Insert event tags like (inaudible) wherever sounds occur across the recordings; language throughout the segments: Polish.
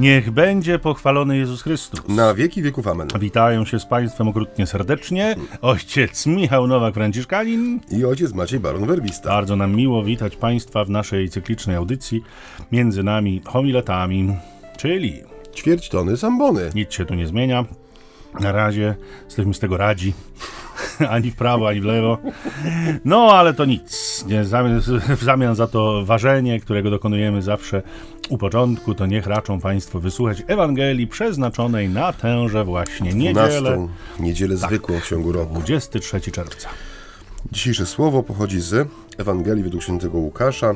Niech będzie pochwalony Jezus Chrystus. Na wieki wieków amen. Witają się z Państwem okrutnie serdecznie ojciec Michał Nowak-Franciszkanin I ojciec Maciej Baron Werbista. Bardzo nam miło witać Państwa w naszej cyklicznej audycji między nami homiletami, czyli Ćwierć tony zambony. nic się tu nie zmienia. Na razie jesteśmy z tego radzi. (laughs) ani w prawo, ani w lewo. No, ale to nic. Nie, zamian, w zamian za to ważenie, którego dokonujemy zawsze u początku, to niech raczą Państwo wysłuchać Ewangelii przeznaczonej na tęże właśnie niedzielę, 12. Niedzielę zwykłą w ciągu roku. 23 czerwca. Dzisiejsze słowo pochodzi z Ewangelii według świętego Łukasza,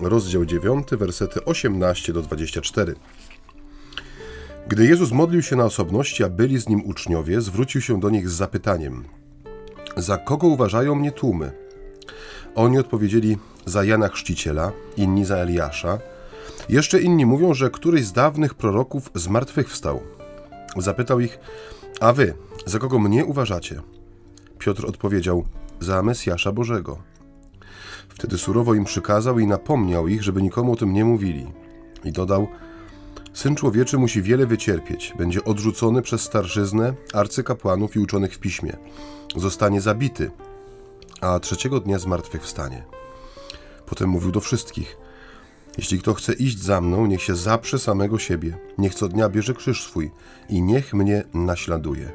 rozdział 9, wersety 18 do 24. Gdy Jezus modlił się na osobności, a byli z nim uczniowie, zwrócił się do nich z zapytaniem: Za kogo uważają mnie tłumy? Oni odpowiedzieli: Za Jana Chrzciciela, inni za Eliasza. Jeszcze inni mówią, że któryś z dawnych proroków zmartwychwstał. Zapytał ich: A wy, za kogo mnie uważacie? Piotr odpowiedział: Za Mesjasza Bożego. Wtedy surowo im przykazał i napomniał ich, żeby nikomu o tym nie mówili. I dodał: Syn człowieczy musi wiele wycierpieć, będzie odrzucony przez starszyznę, arcykapłanów i uczonych w piśmie. Zostanie zabity, a trzeciego dnia zmartwychwstanie. Potem mówił do wszystkich: Jeśli kto chce iść za mną, niech się zaprze samego siebie, niech co dnia bierze krzyż swój i niech mnie naśladuje.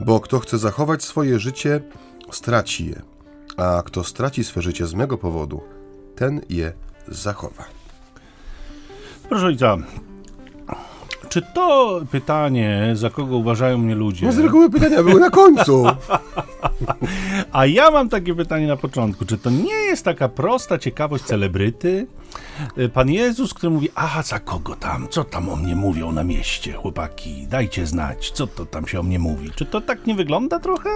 Bo kto chce zachować swoje życie, straci je, a kto straci swe życie z mego powodu, ten je zachowa. Proszę ojca, czy to pytanie, za kogo uważają mnie ludzie... No z reguły pytania były na końcu. (laughs) A ja mam takie pytanie na początku. Czy to nie jest taka prosta ciekawość celebryty? Y, Pan Jezus, który mówi, aha, za kogo tam? Co tam o mnie mówią na mieście, chłopaki? Dajcie znać, co to tam się o mnie mówi. Czy to tak nie wygląda trochę?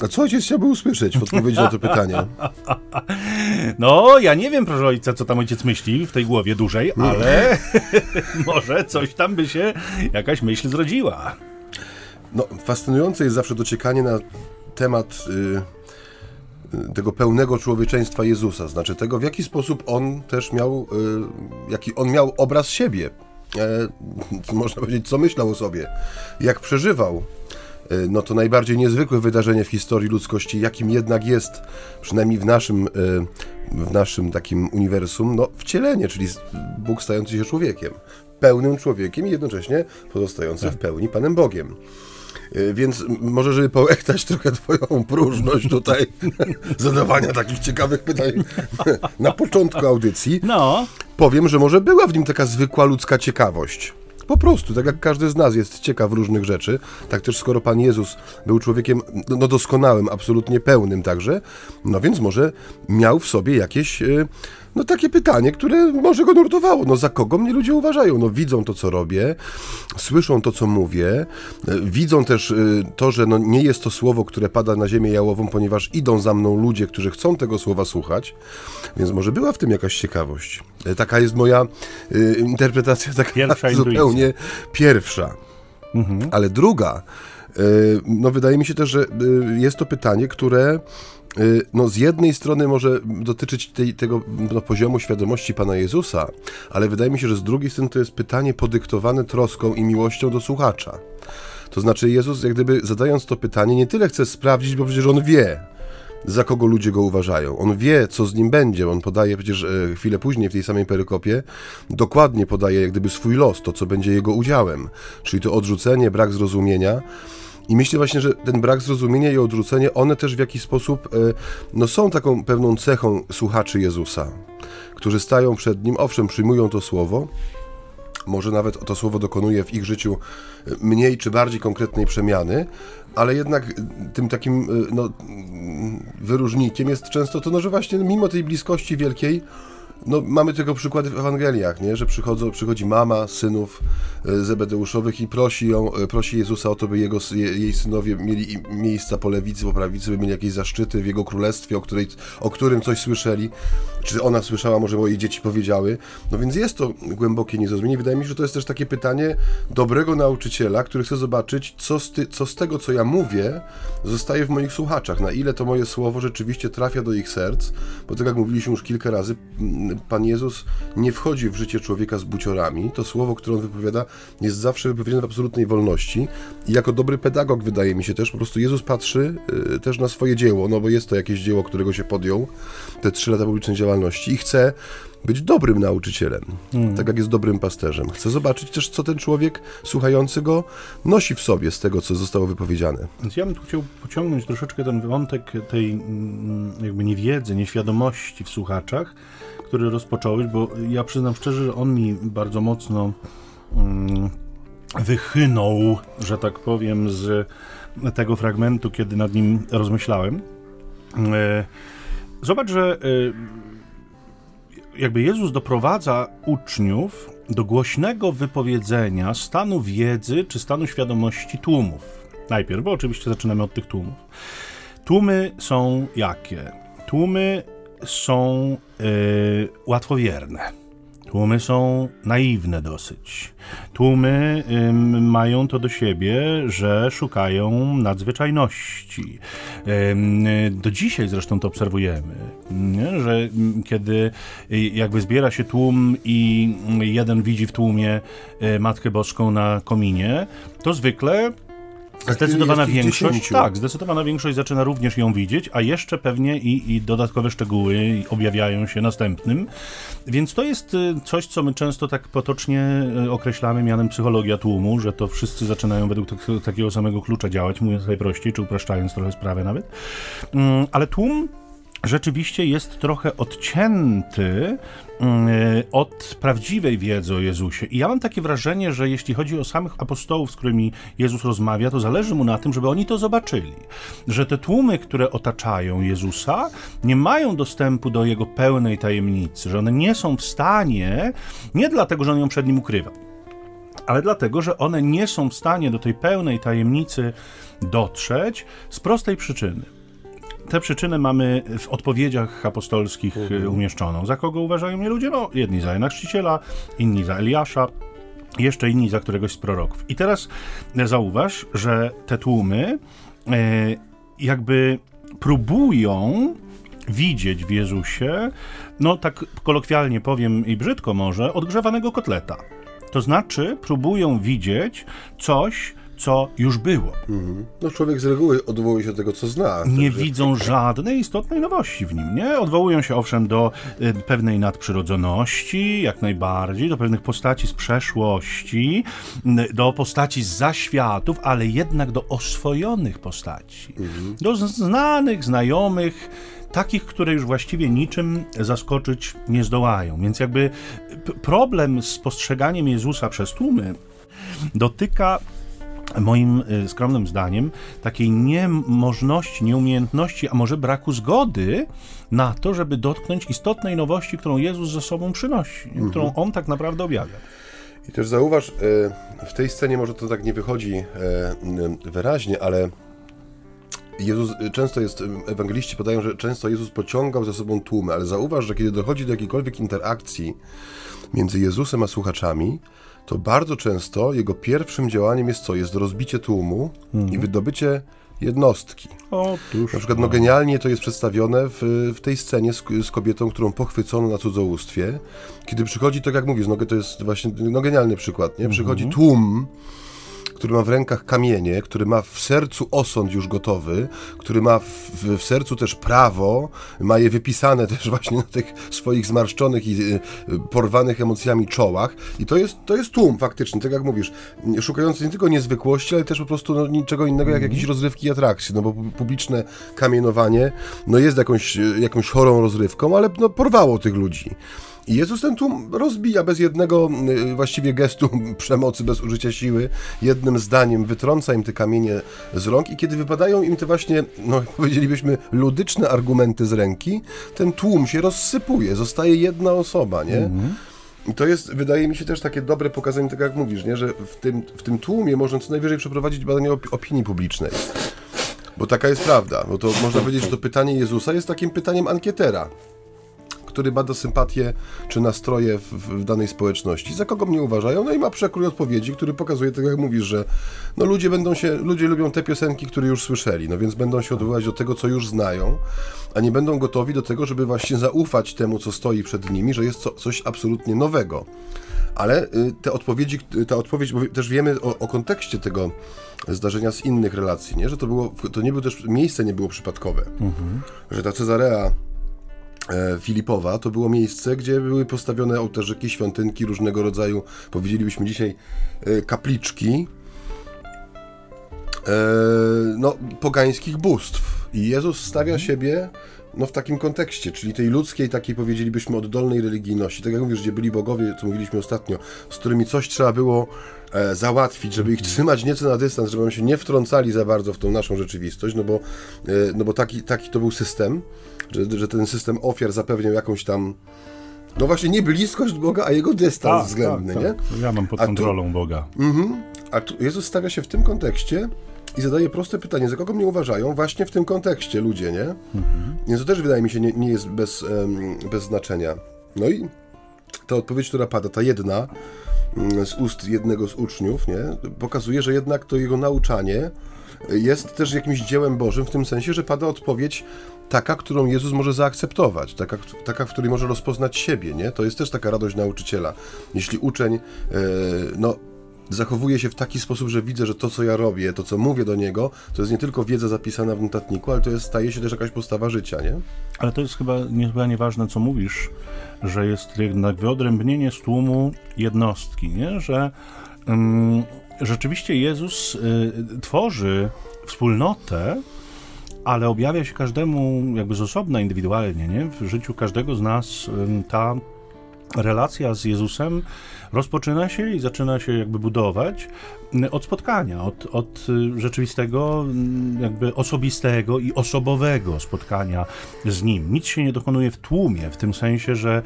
A co ojciec chciałby usłyszeć w odpowiedzi na to pytanie? (laughs) No, ja nie wiem, proszę ojca, co tam ojciec myśli w tej głowie dłużej, ale (laughs) może coś tam by się, jakaś myśl zrodziła. No, fascynujące jest zawsze dociekanie na temat y, tego pełnego człowieczeństwa Jezusa, znaczy tego, w jaki sposób on też miał, y, jaki on miał obraz siebie. E, (laughs) można powiedzieć, co myślał o sobie, jak przeżywał. E, no to najbardziej niezwykłe wydarzenie w historii ludzkości, jakim jednak jest, przynajmniej w naszym, e, w naszym takim uniwersum, no wcielenie, czyli Bóg stający się człowiekiem. Pełnym człowiekiem i jednocześnie pozostający w pełni Panem Bogiem. Y, Więc może, żeby połechtać trochę twoją próżność tutaj (laughs) zadawania takich ciekawych pytań (laughs) na początku audycji, No, powiem, że może była w nim taka zwykła ludzka ciekawość. Po prostu, tak jak każdy z nas jest ciekaw różnych rzeczy, tak też skoro Pan Jezus był człowiekiem no, no doskonałym, absolutnie pełnym także, no więc może miał w sobie jakieś, y, no takie pytanie, które może go nurtowało. No za kogo mnie ludzie uważają? No widzą to, co robię, słyszą to, co mówię, y, widzą też y, to, że no nie jest to słowo, które pada na ziemię jałową, ponieważ idą za mną ludzie, którzy chcą tego słowa słuchać, więc może była w tym jakaś ciekawość. Y, Taka jest moja y, interpretacja, taka Pierwsza (laughs) zupełnie pierwsza. Ale druga, y, no wydaje mi się też, że y, jest to pytanie, które no z jednej strony może dotyczyć tej, tego no, poziomu świadomości Pana Jezusa, ale wydaje mi się, że z drugiej strony to jest pytanie podyktowane troską i miłością do słuchacza. To znaczy Jezus jak gdyby zadając to pytanie nie tyle chce sprawdzić, bo przecież On wie, za kogo ludzie go uważają. On wie, co z nim będzie. On podaje przecież e, chwilę później w tej samej perykopie, dokładnie podaje jak gdyby swój los, to co będzie jego udziałem. Czyli to odrzucenie, brak zrozumienia. I myślę właśnie, że ten brak zrozumienia i odrzucenie, one też w jakiś sposób e, no, są taką pewną cechą słuchaczy Jezusa, którzy stają przed nim, owszem, przyjmują to słowo, może nawet to słowo dokonuje w ich życiu e, mniej czy bardziej konkretnej przemiany, ale jednak e, tym takim no, mm, wyróżnikiem jest często to, no, że właśnie mimo tej bliskości wielkiej, no, mamy tego przykłady w Ewangeliach, nie? że przychodzą, przychodzi mama synów e, Zebedeuszowych i prosi ją, e, prosi Jezusa o to, by jego, jej synowie mieli miejsca po lewicy, po prawicy, by mieli jakieś zaszczyty w jego królestwie, o, której, o którym coś słyszeli, czy ona słyszała, może moje dzieci powiedziały. No więc jest to głębokie niezrozumienie. Wydaje mi się, że to jest też takie pytanie dobrego nauczyciela, który chce zobaczyć, co z, ty, co z tego, co ja mówię, zostaje w moich słuchaczach, na ile to moje słowo rzeczywiście trafia do ich serc, bo tak jak mówiliśmy już kilka razy, Pan Jezus nie wchodzi w życie człowieka z buciorami. To słowo, które on wypowiada, jest zawsze wypowiedziane w absolutnej wolności. I jako dobry pedagog, wydaje mi się też, po prostu Jezus patrzy y, też na swoje dzieło, no bo jest to jakieś dzieło, którego się podjął, te trzy lata publicznej działalności i chce być dobrym nauczycielem, mm. tak jak jest dobrym pasterzem. Chcę zobaczyć też, co ten człowiek słuchający go nosi w sobie z tego, co zostało wypowiedziane. Więc ja bym tu chciał pociągnąć troszeczkę ten wątek tej mm, jakby niewiedzy, nieświadomości w słuchaczach, który rozpocząłeś, bo ja przyznam szczerze, że on mi bardzo mocno mm, wychynął, że tak powiem, z tego fragmentu, kiedy nad nim rozmyślałem. E, zobacz, że e, jakby Jezus doprowadza uczniów do głośnego wypowiedzenia stanu wiedzy czy stanu świadomości tłumów. Najpierw, bo oczywiście zaczynamy od tych tłumów. Tłumy są jakie? Tłumy są yy, łatwowierne Tłumy są naiwne dosyć. Tłumy ym, mają to do siebie, że szukają nadzwyczajności. Ym, do dzisiaj zresztą to obserwujemy, nie? że kiedy y, jakby zbiera się tłum i jeden widzi w tłumie y, Matkę Boską na kominie, to zwykle Zdecydowana większość, tak, zdecydowana większość zaczyna również ją widzieć, a jeszcze pewnie i, i dodatkowe szczegóły objawiają się następnym. Więc to jest y, coś, co my często tak potocznie y, określamy mianem psychologia tłumu, że to wszyscy zaczynają według tak, takiego samego klucza działać, mówiąc najprościej, czy upraszczając trochę sprawę nawet. Mm, ale tłum rzeczywiście jest trochę odcięty mm, od prawdziwej wiedzy o Jezusie. I ja mam takie wrażenie, że jeśli chodzi o samych apostołów, z którymi Jezus rozmawia, to zależy mu na tym, żeby oni to zobaczyli. Że te tłumy, które otaczają Jezusa, nie mają dostępu do jego pełnej tajemnicy, że one nie są w stanie, nie dlatego, że on ją przed nim ukrywa, ale dlatego, że one nie są w stanie do tej pełnej tajemnicy dotrzeć z prostej przyczyny te przyczyny mamy w odpowiedziach apostolskich mhm. umieszczoną. Za kogo uważają mnie ludzie? No, jedni za Jana Chrzciciela, inni za Eliasza, jeszcze inni za któregoś z proroków. I teraz zauważ, że te tłumy e, jakby próbują widzieć w Jezusie, no tak kolokwialnie powiem i brzydko może, odgrzewanego kotleta. To znaczy próbują widzieć coś, co już było. Mhm. No człowiek z reguły odwołuje się do tego, co zna. Nie także... widzą żadnej istotnej nowości w nim, nie? Odwołują się owszem do y, pewnej nadprzyrodzoności, jak najbardziej, do pewnych postaci z przeszłości, y, do postaci z zaświatów, ale jednak do oswojonych postaci. Mhm. Do znanych, znajomych, takich, które już właściwie niczym zaskoczyć nie zdołają. Więc jakby problem z postrzeganiem Jezusa przez tłumy dotyka moim y, skromnym zdaniem, takiej niemożności, nieumiejętności, a może braku zgody na to, żeby dotknąć istotnej nowości, którą Jezus ze sobą przynosi, mhm. którą On tak naprawdę objawia. I też zauważ, y, w tej scenie może to tak nie wychodzi y, wyraźnie, ale Jezus, często jest, ewangeliści podają, że często Jezus pociągał za sobą tłumy, ale zauważ, że kiedy dochodzi do jakiejkolwiek interakcji między Jezusem a słuchaczami, to bardzo często jego pierwszym działaniem jest co? Jest rozbicie tłumu mhm. i wydobycie jednostki. Otóż, na przykład no, genialnie to jest przedstawione w, w tej scenie z, z, kobietą, którą pochwycono na cudzołóstwie. Kiedy przychodzi, to jak mówisz, no, to jest właśnie no, genialny przykład, nie? Przychodzi mhm. tłum który ma w rękach kamienie, który ma w sercu osąd już gotowy, który ma w, w sercu też prawo, ma je wypisane (laughs) też właśnie na tych swoich zmarszczonych i y, porwanych emocjami czołach. I to jest, to jest tłum faktycznie, tak jak mówisz, szukający nie tylko niezwykłości, ale też po prostu no, niczego innego jak jakieś rozrywki i atrakcje, no bo publiczne kamienowanie no jest jakąś, jakąś chorą rozrywką, ale no, porwało tych ludzi. Jezus ten tłum rozbija bez jednego y, właściwie gestu (laughs) przemocy, bez użycia siły, jednym zdaniem wytrąca im te kamienie z rąk i kiedy wypadają im te właśnie, no (laughs) powiedzielibyśmy, ludyczne argumenty z ręki, ten tłum się rozsypuje, zostaje jedna osoba, nie? Mhm. I to jest, wydaje mi się, też takie dobre pokazanie tego, jak mówisz, nie? że w tym, w tym tłumie można co najwyżej przeprowadzić badanie opinii publicznej. Bo taka jest prawda. Bo to można powiedzieć, że to pytanie Jezusa jest takim pytaniem ankietera który bada sympatię czy nastroje w, w, danej społeczności. Za kogo mnie uważają? No i ma przekrój odpowiedzi, który pokazuje, tak jak mówisz, że no ludzie będą się, ludzie lubią te piosenki, które już słyszeli, no więc będą się odwoływać do tego, co już znają, a nie będą gotowi do tego, żeby właśnie zaufać temu, co stoi przed nimi, że jest co, coś absolutnie nowego. Ale y, te odpowiedzi, ta odpowiedź, bo też wiemy o, o kontekście tego zdarzenia z innych relacji, nie? że to było, to nie było też, miejsce nie było przypadkowe, mhm. że ta Cezarea Filipowa to było miejsce, gdzie były postawione ołtarzyki, świątynki różnego rodzaju, powiedzielibyśmy dzisiaj, e, kapliczki, e, no, pogańskich bóstw. I Jezus stawia mhm. siebie no, w takim kontekście, czyli tej ludzkiej, takiej powiedzielibyśmy oddolnej religijności. Tak jak mówisz, gdzie byli bogowie, co mówiliśmy ostatnio, z którymi coś trzeba było e, załatwić, żeby ich trzymać nieco na dystans, żeby oni się nie wtrącali za bardzo w tą naszą rzeczywistość, no bo, e, no bo taki, taki to był system, że, że ten system ofiar zapewniał jakąś tam no właśnie nie bliskość Boga, a jego dystans tak, względny, tak, nie? Tak. Ja mam pod kontrolą tu, Boga. Mhm, a tu Jezus stawia się w tym kontekście, i zadaje proste pytanie, za kogo mnie uważają właśnie w tym kontekście ludzie, nie? Mhm. Więc to też wydaje mi się nie, nie jest bez, um, bez znaczenia. No i ta odpowiedź, która pada, ta jedna mm, z ust jednego z uczniów, nie? Pokazuje, że jednak to jego nauczanie jest też jakimś dziełem Bożym w tym sensie, że pada odpowiedź taka, którą Jezus może zaakceptować, taka, taka w której może rozpoznać siebie, nie? To jest też taka radość nauczyciela. Jeśli uczeń, yy, no zachowuje się w taki sposób, że widzę, że to, co ja robię, to, co mówię do niego, to jest nie tylko wiedza zapisana w notatniku, ale to jest, staje się też jakaś postawa życia, nie? Ale to jest chyba niezwykle ważne, co mówisz, że jest jednak wyodrębnienie z tłumu jednostki, nie? Że um, rzeczywiście Jezus y, tworzy wspólnotę, ale objawia się każdemu jakby z osobna, indywidualnie, nie? W życiu każdego z nas ta relacja z Jezusem rozpoczyna się i zaczyna się jakby budować od spotkania, od, od rzeczywistego, jakby osobistego i osobowego spotkania z Nim. Nic się nie dokonuje w tłumie, w tym sensie, że,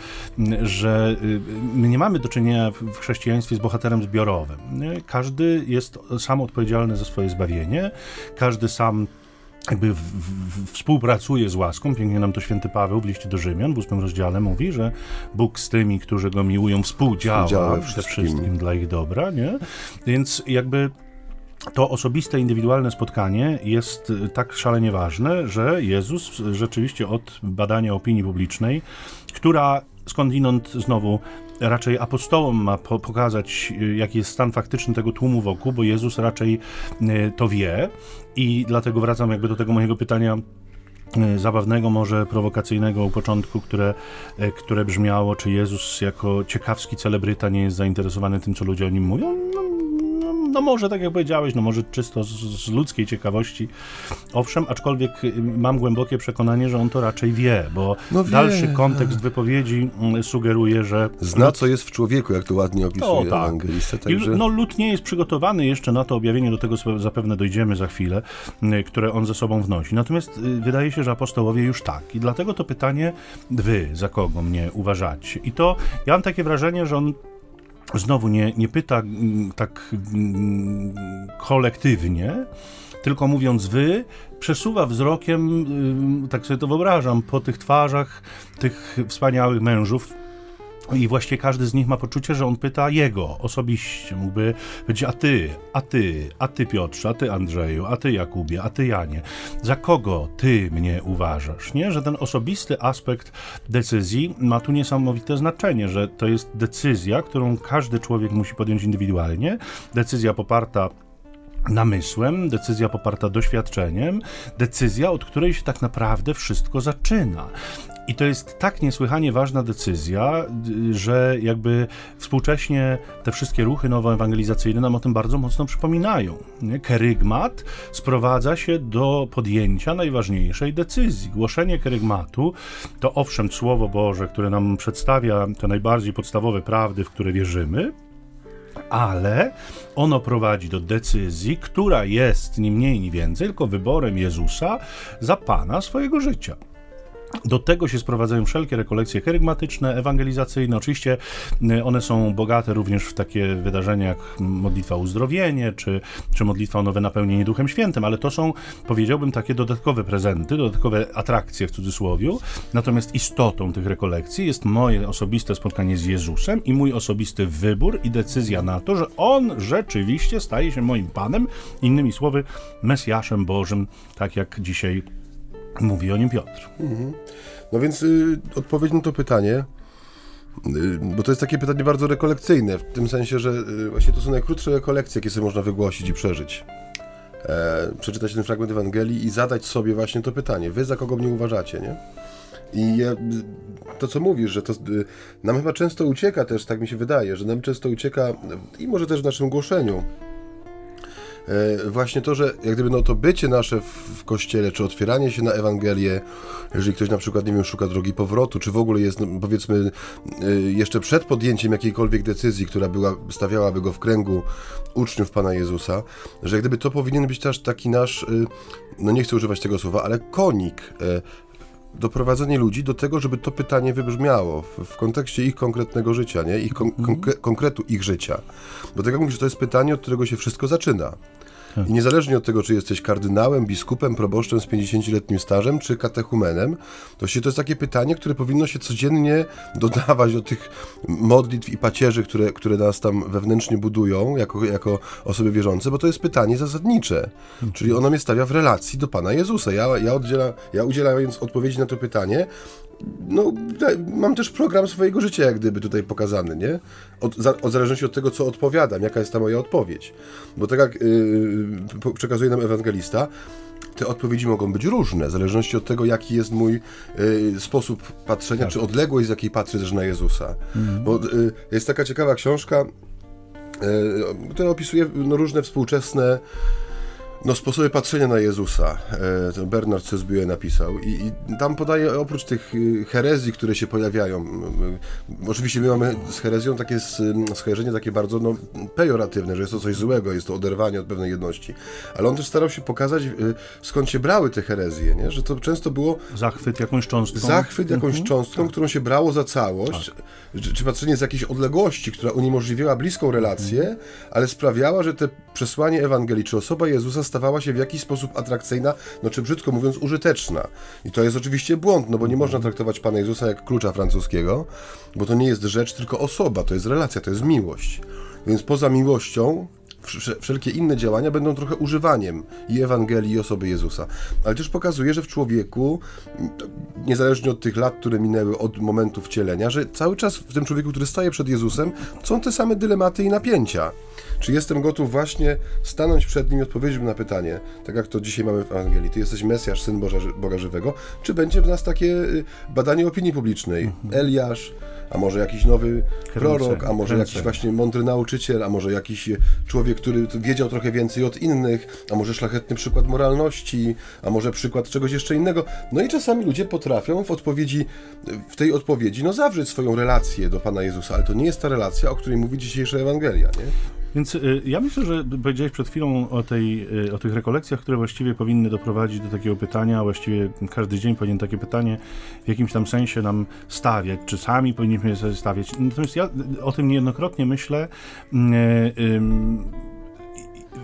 że y, my nie mamy do czynienia w chrześcijaństwie z bohaterem zbiorowym. Każdy jest sam odpowiedzialny za swoje zbawienie, każdy sam jakby w, w, współpracuje z łaską. Pięknie nam to święty Paweł w liście do Rzymian w ósmym rozdziale mówi, że Bóg z tymi, którzy go miłują, współdziała, współdziała wszystkim. wszystkim dla ich dobra, nie? Więc jakby to osobiste, indywidualne spotkanie jest tak szalenie ważne, że Jezus rzeczywiście od badania opinii publicznej, która skądinąd znowu raczej apostołom ma po pokazać, y, jaki jest stan faktyczny tego tłumu wokół, bo Jezus raczej y, to wie i dlatego wracam jakby do tego mojego pytania y, zabawnego, może prowokacyjnego u początku, które, które brzmiało, czy Jezus jako ciekawski celebryta nie jest zainteresowany tym, co ludzie o nim mówią. No, no może tak jak powiedziałeś, no może czysto z, z, ludzkiej ciekawości. Owszem, aczkolwiek y, mam głębokie przekonanie, że on to raczej wie, bo no wie. dalszy kontekst wypowiedzi mm, sugeruje, że... Zna, co jest w człowieku, jak to ładnie opisuje tak. ewangelista. Także... no lud nie jest przygotowany jeszcze na to objawienie, do tego zapewne dojdziemy za chwilę, y, które on ze sobą wnosi. Natomiast y, wydaje się, że apostołowie już tak. I dlatego to pytanie, wy za kogo mnie uważacie? I to, ja mam takie wrażenie, że on znowu nie, nie pyta mm, tak mm, kolektywnie, tylko mówiąc wy, przesuwa wzrokiem, tak sobie to wyobrażam, po tych twarzach tych wspaniałych mężów, i właściwie każdy z nich ma poczucie, że on pyta jego osobiście. Mógłby powiedzieć, a ty, a ty, a ty Piotrze, a ty Andrzeju, a ty Jakubie, a ty Janie. Za kogo ty mnie uważasz? Nie? Że ten osobisty aspekt decyzji ma tu niesamowite znaczenie, że to jest decyzja, którą każdy człowiek musi podjąć indywidualnie. Decyzja poparta namysłem, decyzja poparta doświadczeniem, decyzja, od której się tak naprawdę wszystko zaczyna. I to jest tak niesłychanie ważna decyzja, że jakby współcześnie te wszystkie ruchy nowoewangelizacyjne nam o tym bardzo mocno przypominają. Nie? Kerygmat sprowadza się do podjęcia najważniejszej decyzji. Głoszenie kerygmatu to owszem Słowo Boże, które nam przedstawia te najbardziej podstawowe prawdy, w które wierzymy, ale ono prowadzi do decyzji, która jest ni mniej, ni więcej, tylko wyborem Jezusa za Pana swojego życia. Do tego się sprowadzają wszelkie rekolekcje kerygmatyczne, ewangelizacyjne. Oczywiście y, one są bogate również w takie wydarzenia jak modlitwa o uzdrowienie, czy, czy modlitwa o nowe napełnienie Duchem Świętym, ale to są, powiedziałbym, takie dodatkowe prezenty, dodatkowe atrakcje w cudzysłowie. Natomiast istotą tych rekolekcji jest moje osobiste spotkanie z Jezusem i mój osobisty wybór i decyzja na to, że On rzeczywiście staje się moim Panem, innymi słowy, Mesjaszem Bożym, tak jak dzisiaj Mówi o nim Piotr. Mhm. No więc y, odpowiedź na to pytanie, y, bo to jest takie pytanie bardzo rekolekcyjne, w tym sensie, że y, właśnie to są najkrótsze rekolekcje, jakie sobie można wygłosić i przeżyć. E, przeczytać ten fragment Ewangelii i zadać sobie właśnie to pytanie. Wy za kogo mnie uważacie, nie? I ja, to, co mówisz, że to y, nam chyba często ucieka też, tak mi się wydaje, że nam często ucieka i może też w naszym głoszeniu właśnie to, że jak gdyby no to bycie nasze w, w kościele, czy otwieranie się na Ewangelię, jeżeli ktoś na przykład, nie wiem, szuka drogi powrotu, czy w ogóle jest, no, powiedzmy, e, jeszcze przed podjęciem jakiejkolwiek decyzji, która była, stawiałaby go w kręgu uczniów Pana Jezusa, że jak gdyby to powinien być też taki nasz, e, no nie chcę używać tego słowa, ale konik doprowadzenie ludzi do tego, żeby to pytanie wybrzmiało w, w kontekście ich konkretnego życia, nie? Ich kon, mhm. konkretu ich życia. Bo tak jak mówisz, to jest pytanie, od którego się wszystko zaczyna. Tak. I niezależnie od tego, czy jesteś kardynałem, biskupem, proboszczem z 50-letnim stażem, czy katechumenem, to się to jest takie pytanie, które powinno się codziennie dodawać do tych modlitw i pacierzy, które, które nas tam wewnętrznie budują jako, jako osoby wierzące, bo to jest pytanie zasadnicze. Mhm. Czyli ono mnie stawia w relacji do Pana Jezusa. Ja, ja, oddziela, ja udzielając odpowiedzi na to pytanie, no, mam też program swojego życia, jak gdyby tutaj pokazany, nie? Od, za, od zależności od tego, co odpowiadam, jaka jest ta moja odpowiedź. Bo tak jak yy, przekazuje nam ewangelista, te odpowiedzi mogą być różne, w zależności od tego, jaki jest mój y, sposób patrzenia, tak. czy odległość, z jakiej patrzę też na Jezusa. Mhm. Bo y, jest taka ciekawa książka, y, która opisuje no, różne współczesne no, sposoby patrzenia na Jezusa. E, Bernard Cesbue napisał. I, I, tam podaje oprócz tych y, herezji, które się pojawiają. Oczywiście my mamy z herezją takie skojarzenie takie bardzo no, pejoratywne, że jest to coś złego, jest to oderwanie od pewnej jedności. Ale on też starał się pokazać, y, skąd się brały te herezje, nie? że to często było. Zachwyt jakąś cząstką. Zachwyt jakąś mhm. cząstką, tak. którą się brało za całość, tak. czy, czy patrzenie z jakiejś odległości, która uniemożliwiała bliską relację, mhm. ale sprawiała, że te przesłanie Ewangelii, czy osoba Jezusa stawała się w jakiś sposób atrakcyjna, no czy brzydko mówiąc użyteczna. I to jest oczywiście błąd, no bo nie można traktować Pana Jezusa jak klucza francuskiego, bo to nie jest rzecz, tylko osoba, to jest relacja, to jest miłość. Więc poza miłością wszelkie inne działania będą trochę używaniem i Ewangelii, i osoby Jezusa. Ale też pokazuje, że w człowieku, niezależnie od tych lat, które minęły od momentu wcielenia, że cały czas w tym człowieku, który staje przed Jezusem, są te same dylematy i napięcia. Czy jestem gotów właśnie stanąć przed nim i odpowiedzieć na pytanie, tak jak to dzisiaj mamy w Ewangelii, ty jesteś Mesjasz, Syn Boża, Boga Żywego, czy będzie w nas takie y, badanie opinii publicznej? Mhm. Eliasz, a może jakiś nowy prorok, a może jakiś właśnie mądry nauczyciel, a może jakiś człowiek, który wiedział trochę więcej od innych, a może szlachetny przykład moralności, a może przykład czegoś jeszcze innego. No i czasami ludzie potrafią w odpowiedzi, w tej odpowiedzi, no zawrzeć swoją relację do Pana Jezusa, ale to nie jest ta relacja, o której mówi dzisiejsza Ewangelia, nie? Więc y, ja myślę, że powiedziałeś przed chwilą o, tej, y, o tych rekolekcjach, które właściwie powinny doprowadzić do takiego pytania, właściwie każdy dzień powinien takie pytanie w jakimś tam sensie nam stawiać, czy sami powinniśmy je stawiać. Natomiast ja o tym niejednokrotnie myślę. Yy, yy,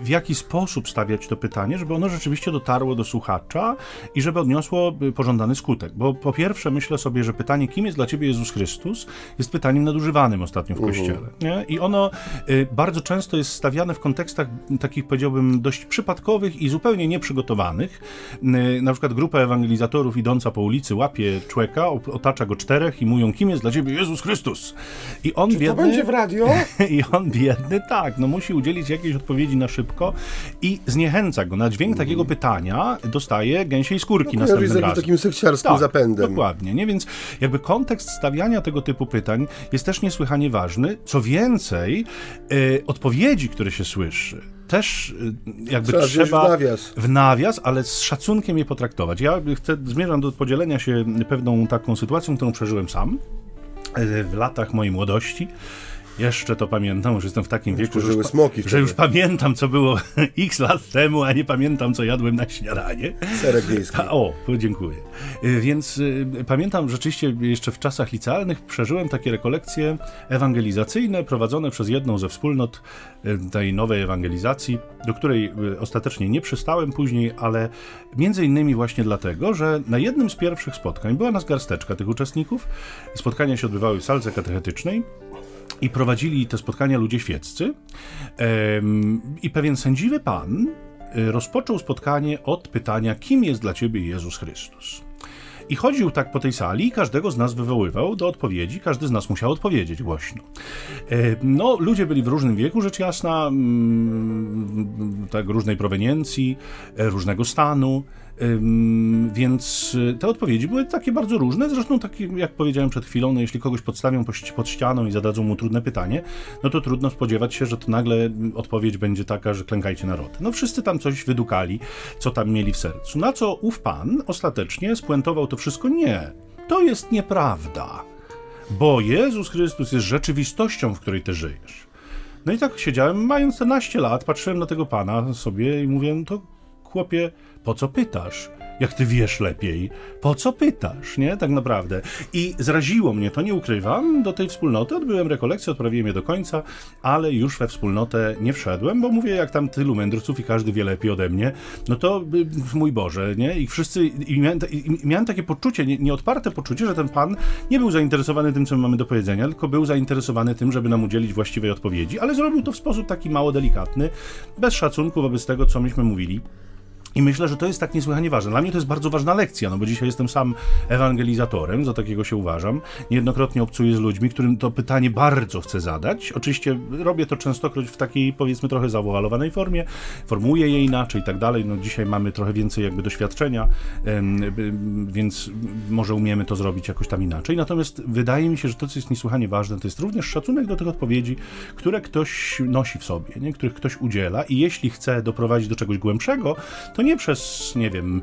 w jaki sposób stawiać to pytanie, żeby ono rzeczywiście dotarło do słuchacza i żeby odniosło y, pożądany skutek. Bo po pierwsze myślę sobie, że pytanie, kim jest dla ciebie Jezus Chrystus, jest pytaniem nadużywanym ostatnio w mhm. Kościele. Nie? I ono y, bardzo często jest stawiane w kontekstach takich, powiedziałbym, dość przypadkowych i zupełnie nieprzygotowanych. Y, na przykład grupa ewangelizatorów idąca po ulicy łapie człowieka, otacza go czterech i mówią, kim jest dla ciebie Jezus Chrystus. I on Czy biedny... to będzie w radio? (laughs) I on biedny, tak, no musi udzielić jakiejś odpowiedzi na szybko i zniechęca go. Na dźwięk takiego pytania dostaje gęsiej skórki no, następnym razem. takim sekciarskim tak, zapędem. Dokładnie, nie? Więc jakby kontekst stawiania tego typu pytań jest też niesłychanie ważny. Co więcej, y, odpowiedzi, które się słyszy, też y, jakby trzeba, trzeba w, nawias. w nawias, ale z szacunkiem je potraktować. Ja chcę, zmierzam do podzielenia się pewną taką sytuacją, którą przeżyłem sam y, w latach mojej młodości. Jeszcze to pamiętam, już jestem w takim wieku, że już, smoki że już pamiętam, co było (laughs) x lat temu, a nie pamiętam, co jadłem na śniadanie. Serek wiejski. O, dziękuję. Y, więc y, pamiętam rzeczywiście jeszcze w czasach licealnych przeżyłem takie rekolekcje ewangelizacyjne prowadzone przez jedną ze wspólnot y, tej nowej ewangelizacji, do której ostatecznie nie przystałem później, ale między innymi właśnie dlatego, że na jednym z pierwszych spotkań była nas garsteczka tych uczestników. Spotkania się odbywały w salce katechetycznej i prowadzili te spotkania ludzie świeccy. I pewien sędziwy pan y, rozpoczął spotkanie od pytania, kim jest dla ciebie Jezus Chrystus. I chodził tak po tej sali i każdego z nas wywoływał do odpowiedzi, każdy z nas musiał odpowiedzieć głośno. No, ludzie byli w różnym wieku, rzecz jasna, mm, tak, różnej proweniencji, e, różnego stanu. Więc y, te odpowiedzi były takie bardzo różne. Zresztą, tak jak powiedziałem przed chwilą, no jeśli kogoś podstawią pod ścianą i zadadzą mu trudne pytanie, no to trudno spodziewać się, że to nagle odpowiedź będzie taka, że klękajcie narody. No wszyscy tam coś wydukali, co tam mieli w sercu. Na co ów pan ostatecznie spuentował to wszystko nie. To jest nieprawda. Bo Jezus Chrystus jest rzeczywistością, w której ty żyjesz. No i tak siedziałem, mając 14 lat, patrzyłem na tego pana sobie i mówię, no to chłopie, po co pytasz? jak ty wiesz lepiej, po co pytasz, nie? Tak naprawdę. I zraziło mnie, to nie ukrywam, do tej wspólnoty odbyłem rekolekcję, odprawiłem je do końca, ale już we wspólnotę nie wszedłem, bo mówię, jak tam tylu mędrców i każdy wie lepiej ode mnie, no to y, mój Boże, nie? I wszyscy, i miałem, i miałem takie poczucie, nie, nieodparte poczucie, że ten pan nie był zainteresowany tym, co my mamy do powiedzenia, tylko był zainteresowany tym, żeby nam udzielić właściwej odpowiedzi, ale zrobił to w sposób taki mało delikatny, bez szacunku wobec tego, co myśmy mówili. I myślę, że to jest tak niesłychanie ważne. Dla mnie to jest bardzo ważna lekcja, no bo dzisiaj jestem sam ewangelizatorem, za takiego się uważam. Niejednokrotnie obcuję z ludźmi, którym to pytanie bardzo chcę zadać. Oczywiście robię to częstokroć w takiej, powiedzmy, trochę zawalowanej formie, formułuję je inaczej i tak dalej. No dzisiaj mamy trochę więcej jakby doświadczenia, więc może umiemy to zrobić jakoś tam inaczej. Natomiast wydaje mi się, że to, co jest niesłychanie ważne, to jest również szacunek do tych odpowiedzi, które ktoś nosi w sobie, nie? których ktoś udziela i jeśli chce doprowadzić do czegoś głębszego, to nie przez, nie wiem,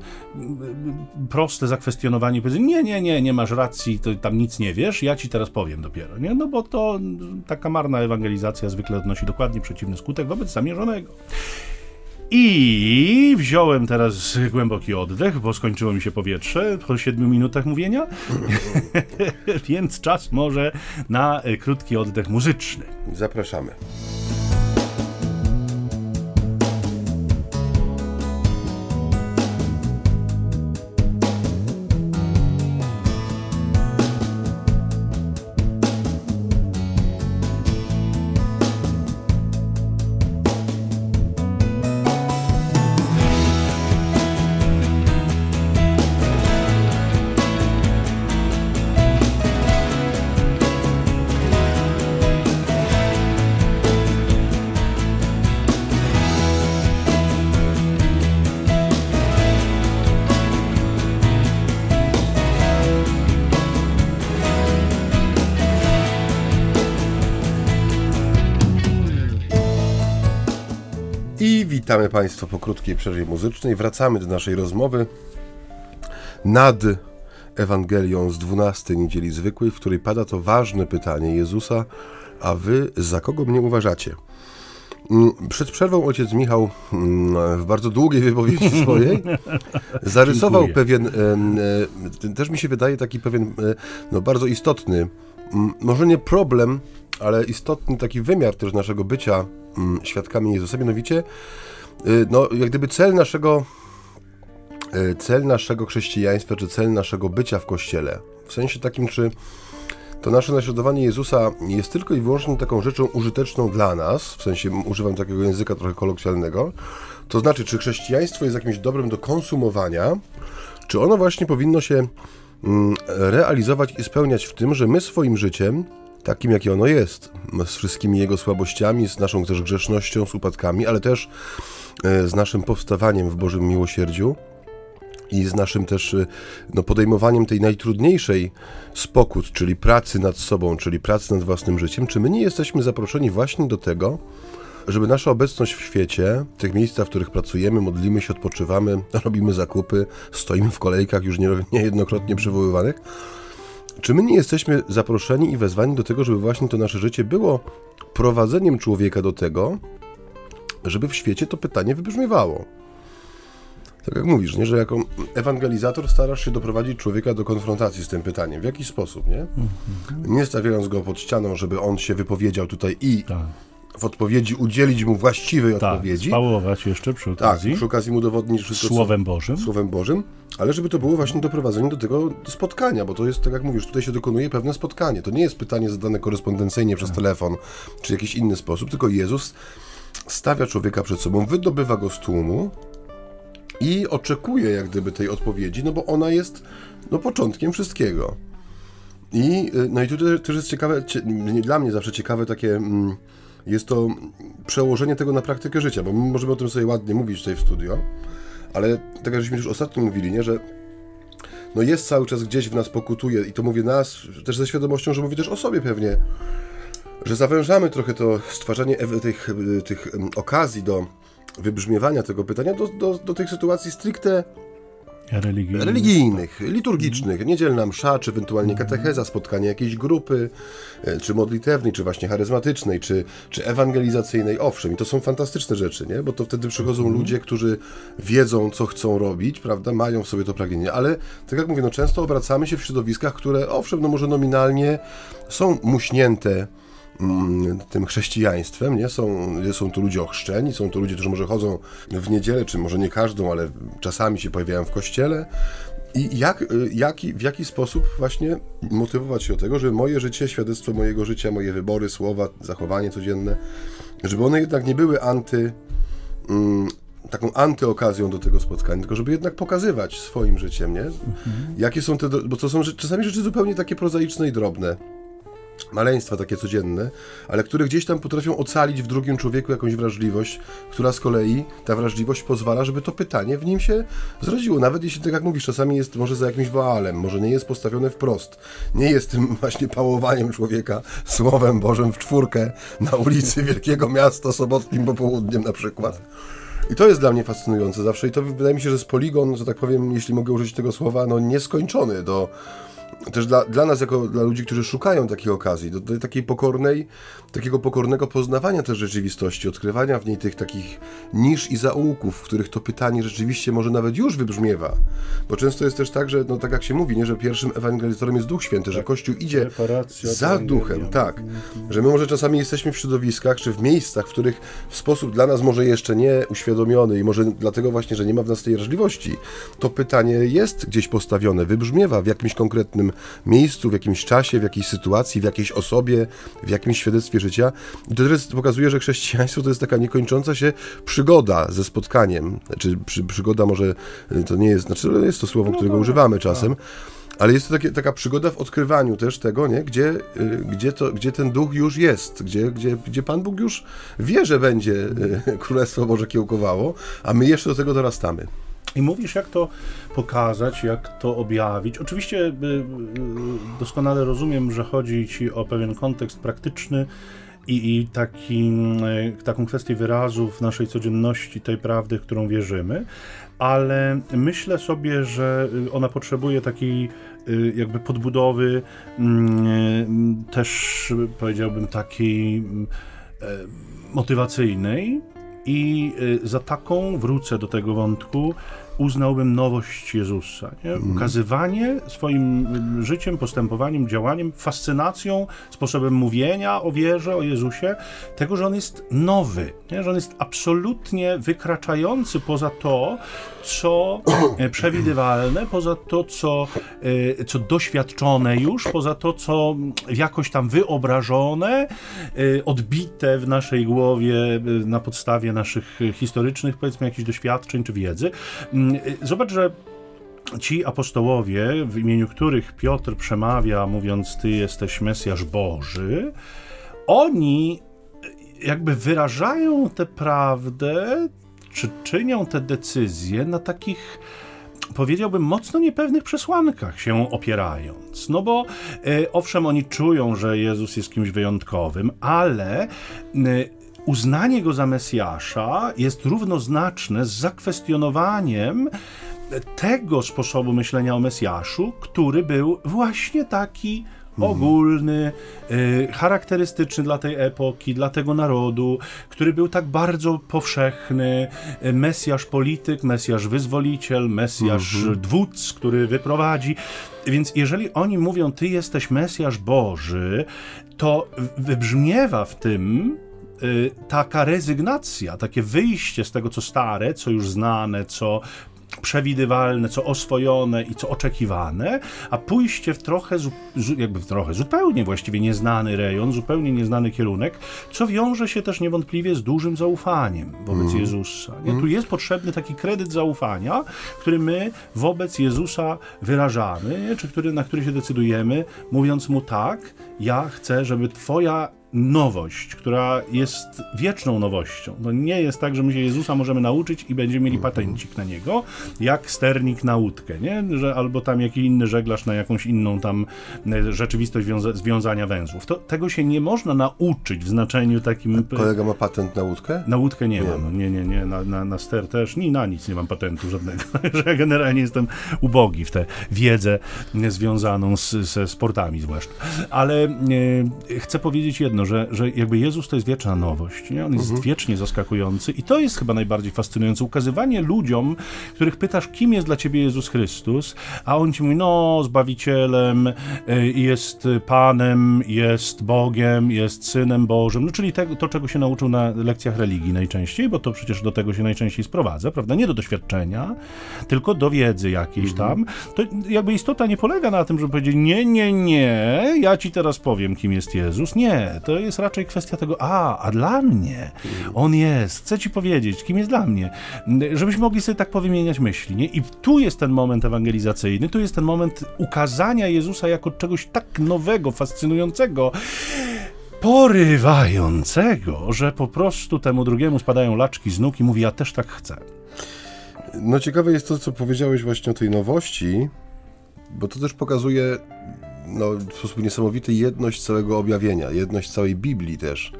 proste zakwestionowanie, powiedzenie, nie, nie, nie, nie masz racji, to tam nic nie wiesz, ja ci teraz powiem dopiero, nie? No bo to taka marna ewangelizacja zwykle odnosi dokładnie przeciwny skutek wobec zamierzonego. I wziąłem teraz głęboki oddech, bo skończyło mi się powietrze po 7 minutach mówienia, (laughs) więc czas może na krótki oddech muzyczny. Zapraszamy. Państwa po krótkiej przerwie muzycznej. Wracamy do naszej rozmowy nad Ewangelią z 12 niedzieli zwykłej, w której pada to ważne pytanie Jezusa, a wy za kogo mnie uważacie? Mm, przed przerwą ojciec Michał mm, w bardzo długiej wypowiedzi (laughs) swojej zarysował Dziękuję. pewien, e, też mi się wydaje taki pewien e, no, bardzo istotny, może nie problem, ale istotny taki wymiar też naszego bycia świadkami Jezusa, mianowicie no, jak gdyby cel naszego, y, cel naszego chrześcijaństwa, czy cel naszego bycia w Kościele, w sensie takim, czy to nasze naśladowanie Jezusa jest tylko i wyłącznie taką rzeczą użyteczną dla nas, w sensie używam takiego języka trochę kolokwialnego, to znaczy, czy chrześcijaństwo jest jakimś dobrem do konsumowania, czy ono właśnie powinno się mm, realizować i spełniać w tym, że my swoim życiem takim, jakie ono jest, z wszystkimi jego słabościami, z naszą też grzesznością, z upadkami, ale też z naszym powstawaniem w Bożym miłosierdziu i z naszym też e, no, podejmowaniem tej najtrudniejszej spokut, czyli pracy nad sobą, czyli pracy nad własnym życiem, czy my nie jesteśmy zaproszeni właśnie do tego, żeby nasza obecność w świecie, w tych miejscach, w których pracujemy, modlimy się, odpoczywamy, (laughs) robimy zakupy, stoimy w kolejkach już niejednokrotnie przywoływanych, Czy my nie jesteśmy zaproszeni i wezwani do tego, żeby właśnie to nasze życie było prowadzeniem człowieka do tego, żeby w świecie to pytanie wybrzmiewało? Tak jak mówisz, nie? że jako ewangelizator starasz się doprowadzić człowieka do konfrontacji z tym pytaniem. W jaki sposób, nie? Nie stawiając go pod ścianą, żeby on się wypowiedział tutaj i Tak. w odpowiedzi udzielić mu właściwej Tak, odpowiedzi. spałować jeszcze przy Tak, okazji. przy okazji mu udowodnić wszystko, Słowem Bożym. Słowem Bożym, ale żeby to było właśnie doprowadzenie do tego spotkania, bo to jest, tak jak mówisz, tutaj się dokonuje pewne spotkanie. To nie jest pytanie zadane korespondencyjnie przez telefon, czy jakiś inny sposób, tylko Jezus stawia człowieka przed sobą, wydobywa go z tłumu i oczekuje jak gdyby tej odpowiedzi, no bo ona jest no, początkiem wszystkiego. I, y, no i tutaj też jest ciekawe, dla mnie zawsze ciekawe takie, mm, jest to przełożenie tego na praktykę życia, bo my możemy o tym sobie ładnie mówić tutaj w studio, ale tak jak żeśmy już ostatnio mówili, nie, że no jest cały czas gdzieś w nas pokutuje i to mówię nas też ze świadomością, że mówię też o sobie pewnie, że zawężamy trochę to stwarzanie tych, y, tych okazji do wybrzmiewania tego pytania do, do, do tych sytuacji stricte Religijny. religijnych, liturgicznych, niedzielna msza, czy ewentualnie katecheza, spotkanie jakiejś grupy, e, czy modlitewnej, czy właśnie charyzmatycznej, czy, czy ewangelizacyjnej. Owszem, i to są fantastyczne rzeczy, nie? Bo to wtedy przychodzą ludzie, którzy wiedzą, co chcą robić, prawda? Mają w sobie to pragnienie, ale tak jak mówię, no często obracamy się w środowiskach, które owszem, no może nominalnie są muśnięte tym chrześcijaństwem, nie? Są, są tu ludzie ochrzczeni, są to ludzie, którzy może chodzą w niedzielę, czy może nie każdą, ale czasami się pojawiają w kościele. I jak, jaki, w jaki sposób właśnie motywować się do tego, żeby moje życie, świadectwo mojego życia, moje wybory, słowa, zachowanie codzienne, żeby one jednak nie były anty, mm, taką antyokazją do tego spotkania, tylko żeby jednak pokazywać swoim życiem, nie? Jakie są te, bo to są rzeczy- czasami rzeczy zupełnie takie prozaiczne i drobne, maleństwa takie codzienne, ale które gdzieś tam potrafią ocalić w drugim człowieku jakąś wrażliwość, która z kolei, ta wrażliwość pozwala, żeby to pytanie w nim się zrodziło. Nawet jeśli, tak jak mówisz, czasami jest może za jakimś woalem, może nie jest postawione wprost. Nie jest tym (laughs) właśnie pałowaniem człowieka słowem Bożym w czwórkę na ulicy wielkiego miasta sobotnim popołudniem na przykład. I to jest dla mnie fascynujące zawsze i to wydaje mi się, że jest poligon, że tak powiem, jeśli mogę użyć tego słowa, no nieskończony do, też dla, dla nas, jako dla ludzi, którzy szukają takiej okazji, do, do takiej pokornej, takiego pokornego poznawania też rzeczywistości, odkrywania w niej tych takich nisz i zaułków, w których to pytanie rzeczywiście może nawet już wybrzmiewa. Bo często jest też tak, że, no tak jak się mówi, nie, że pierwszym ewangelizatorem jest Duch Święty, że Kościół idzie za duchem, tak. Że my może czasami jesteśmy w środowiskach, czy w miejscach, w których w sposób dla nas może jeszcze nie uświadomiony i może dlatego właśnie, że nie ma w nas tej wrażliwości, to pytanie jest gdzieś postawione, wybrzmiewa w jakimś konkretnym miejscu, w jakimś czasie, w jakiejś sytuacji, w jakiejś osobie, w jakimś świadectwie życia. I to też pokazuje, że chrześcijaństwo to jest taka niekończąca się przygoda ze spotkaniem. Znaczy, przy, przygoda może y, to nie jest, znaczy jest to słowo, którego używamy czasem, ale jest to takie, taka przygoda w odkrywaniu też tego, nie? Gdzie, y, gdzie, to, gdzie ten duch już jest, gdzie, gdzie, gdzie Pan Bóg już wie, że będzie y, (laughs) Królestwo Boże kiełkowało, a my jeszcze do tego dorastamy. I mówisz, jak to pokazać, jak to objawić. Oczywiście y, y, doskonale rozumiem, że chodzi ci o pewien kontekst praktyczny i, i taki, y, taką kwestię wyrazu w naszej codzienności tej prawdy, w którą wierzymy, ale myślę sobie, że y, ona potrzebuje takiej y, jakby podbudowy, mm, y, też y, powiedziałbym takiej mm, e, motywacyjnej i y, za taką wrócę do tego wątku uznałbym nowość Jezusa. Nie? Ukazywanie swoim życiem, postępowaniem, działaniem, fascynacją, sposobem mówienia o wierze, o Jezusie, tego, że On jest nowy, nie? że On jest absolutnie wykraczający poza to, co e, przewidywalne, poza to, co, e, co doświadczone już, poza to, co jakoś tam wyobrażone, e, odbite w naszej głowie na podstawie naszych historycznych, powiedzmy, jakichś doświadczeń czy wiedzy. Zobacz, że ci apostołowie, w imieniu których Piotr przemawia, mówiąc: Ty jesteś Mesjasz Boży, oni jakby wyrażają tę prawdę, czy czynią te decyzje na takich powiedziałbym, mocno niepewnych przesłankach się opierając. No bo e, owszem, oni czują, że Jezus jest kimś wyjątkowym, ale e, uznanie go za Mesjasza jest równoznaczne z zakwestionowaniem tego sposobu myślenia o Mesjaszu, który był właśnie taki ogólny, y, charakterystyczny dla tej epoki, dla tego narodu, który był tak bardzo powszechny. Y, Mesjasz polityk, Mesjasz wyzwoliciel, Mesjasz Mhm. dwódz, który wyprowadzi. Więc jeżeli oni mówią, ty jesteś Mesjasz Boży, to wybrzmiewa w tym taka rezygnacja, takie wyjście z tego, co stare, co już znane, co przewidywalne, co oswojone i co oczekiwane, a pójście w trochę, jakby w trochę, zupełnie właściwie nieznany rejon, zupełnie nieznany kierunek, co wiąże się też niewątpliwie z dużym zaufaniem wobec Jezusa. Nie? Tu jest potrzebny taki kredyt zaufania, który my wobec Jezusa wyrażamy, nie? czy który, na który się decydujemy, mówiąc mu tak, ja chcę, żeby Twoja nowość, która jest wieczną nowością. To nie jest tak, że my się Jezusa możemy nauczyć i będziemy mieli patencik na niego, jak sternik na łódkę, nie? Że, albo tam jakiś inny żeglarz na jakąś inną tam e, rzeczywistość wiąza związania węzłów. To, tego się nie można nauczyć w znaczeniu takim... e, Kolega ma patent na łódkę? Na łódkę nie, Nie mam, no, nie, nie, nie, na, na, na ster też, ni na nic nie mam patentu żadnego, (laughs) że ja generalnie jestem ubogi w tę wiedzę związaną z, ze sportami zwłaszcza. Ale e, chcę powiedzieć jedno, że, że jakby Jezus to jest wieczna nowość, nie? On jest wiecznie zaskakujący i to jest chyba najbardziej fascynujące, ukazywanie ludziom, których pytasz, kim jest dla ciebie Jezus Chrystus, a on ci mówi, no, Zbawicielem, e, jest Panem, jest Bogiem, jest Synem Bożym, no czyli tego, to, czego się nauczył na lekcjach religii najczęściej, bo to przecież do tego się najczęściej sprowadza, prawda? Nie do doświadczenia, tylko do wiedzy jakiejś tam. To jakby istota nie polega na tym, żeby powiedzieć, nie, nie, nie, ja ci teraz powiem, kim jest Jezus. Nie, to jest raczej kwestia tego, a, a dla mnie On jest, chcę ci powiedzieć, kim jest dla mnie. Żebyśmy mogli sobie tak powymieniać myśli, nie? I tu jest ten moment ewangelizacyjny, tu jest ten moment ukazania Jezusa jako czegoś tak nowego, fascynującego, porywającego, że po prostu temu drugiemu spadają laczki z nóg i mówi, ja też tak chcę. No ciekawe jest to, co powiedziałeś właśnie o tej nowości, bo to też pokazuje no, w sposób niesamowity jedność całego objawienia, jedność całej Biblii też.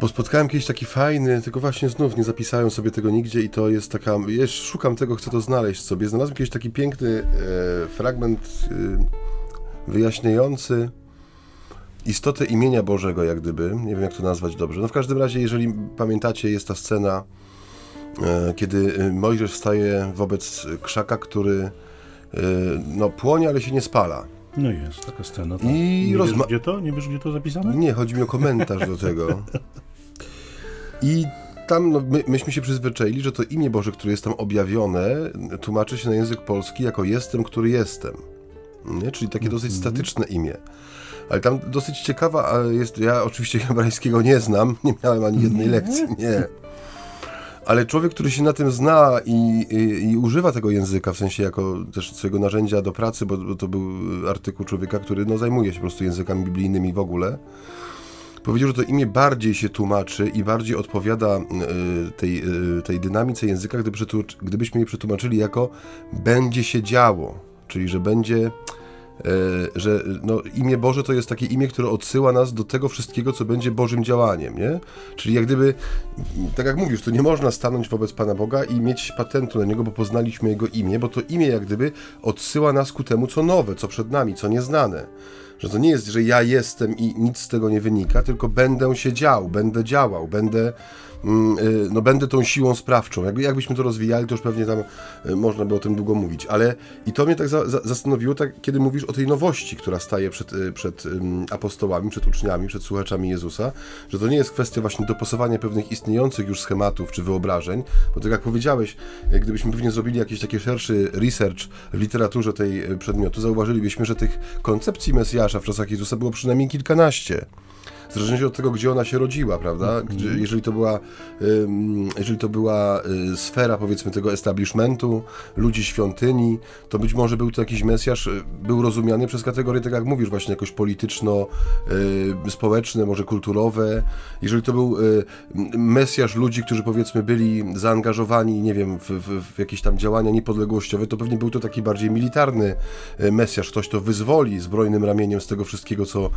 Bo spotkałem kiedyś taki fajny, tylko właśnie znów nie zapisałem sobie tego nigdzie i to jest taka, jeszcze szukam tego, chcę to znaleźć sobie. Znalazłem kiedyś taki piękny e, fragment e, wyjaśniający istotę imienia Bożego, jak gdyby. Nie wiem, jak to nazwać dobrze. No w każdym razie, jeżeli pamiętacie, jest ta scena, e, kiedy e, Mojżesz staje wobec krzaka, który e, no, płonie, ale się nie spala. No jest taka scena. Tak. I nie rozma- wiesz, gdzie to? Nie wiesz, gdzie to zapisane? Nie, chodzi mi o komentarz do tego. I tam no, my, myśmy się przyzwyczaili, że to imię Boże, które jest tam objawione, tłumaczy się na język polski jako jestem, który jestem. Nie? Czyli takie dosyć statyczne imię. Ale tam dosyć ciekawa jest, ja oczywiście hebrajskiego nie znam, nie miałem ani jednej lekcji, nie. Ale człowiek, który się na tym zna i, i, i używa tego języka, w sensie jako też swojego narzędzia do pracy, bo, bo to był artykuł człowieka, który no, zajmuje się po prostu językami biblijnymi w ogóle, powiedział, że to imię bardziej się tłumaczy i bardziej odpowiada y, tej, y, tej dynamice języka, gdybyśmy je przetłumaczyli jako będzie się działo, czyli że będzie że no, imię Boże to jest takie imię, które odsyła nas do tego wszystkiego, co będzie Bożym działaniem, nie? Czyli jak gdyby, tak jak mówisz, to nie można stanąć wobec Pana Boga i mieć patentu na Niego, bo poznaliśmy Jego imię, bo to imię jak gdyby odsyła nas ku temu, co nowe, co przed nami, co nieznane. Że to nie jest, że ja jestem i nic z tego nie wynika, tylko będę się dział, będę działał, będę, mm, y, no, będę tą siłą sprawczą. Jakby, jakbyśmy to rozwijali, to już pewnie tam y, można by o tym długo mówić. Ale i to mnie tak za, za, zastanowiło, tak, kiedy mówisz o tej nowości, która staje przed, y, przed apostołami, przed uczniami, przed słuchaczami Jezusa, że to nie jest kwestia właśnie dopasowania pewnych istniejących już schematów czy wyobrażeń, bo tak jak powiedziałeś, gdybyśmy pewnie zrobili jakiś taki szerszy research w literaturze tej przedmiotu, zauważylibyśmy, że tych koncepcji Mesjasza w czasach Jezusa było przynajmniej kilkanaście. W zależności od tego, gdzie ona się rodziła, prawda? Gdzie, jeżeli to była, jeżeli to była y, sfera, powiedzmy, tego establishmentu, ludzi świątyni, to być może był to jakiś Mesjasz, y, był rozumiany przez kategorie, tak jak mówisz, właśnie jakoś polityczno-społeczne, może kulturowe. Jeżeli to był y, Mesjasz ludzi, którzy powiedzmy byli zaangażowani, nie wiem, w, w, w jakieś tam działania niepodległościowe, to pewnie był to taki bardziej militarny y, Mesjasz, ktoś, kto wyzwoli zbrojnym ramieniem z tego wszystkiego, co,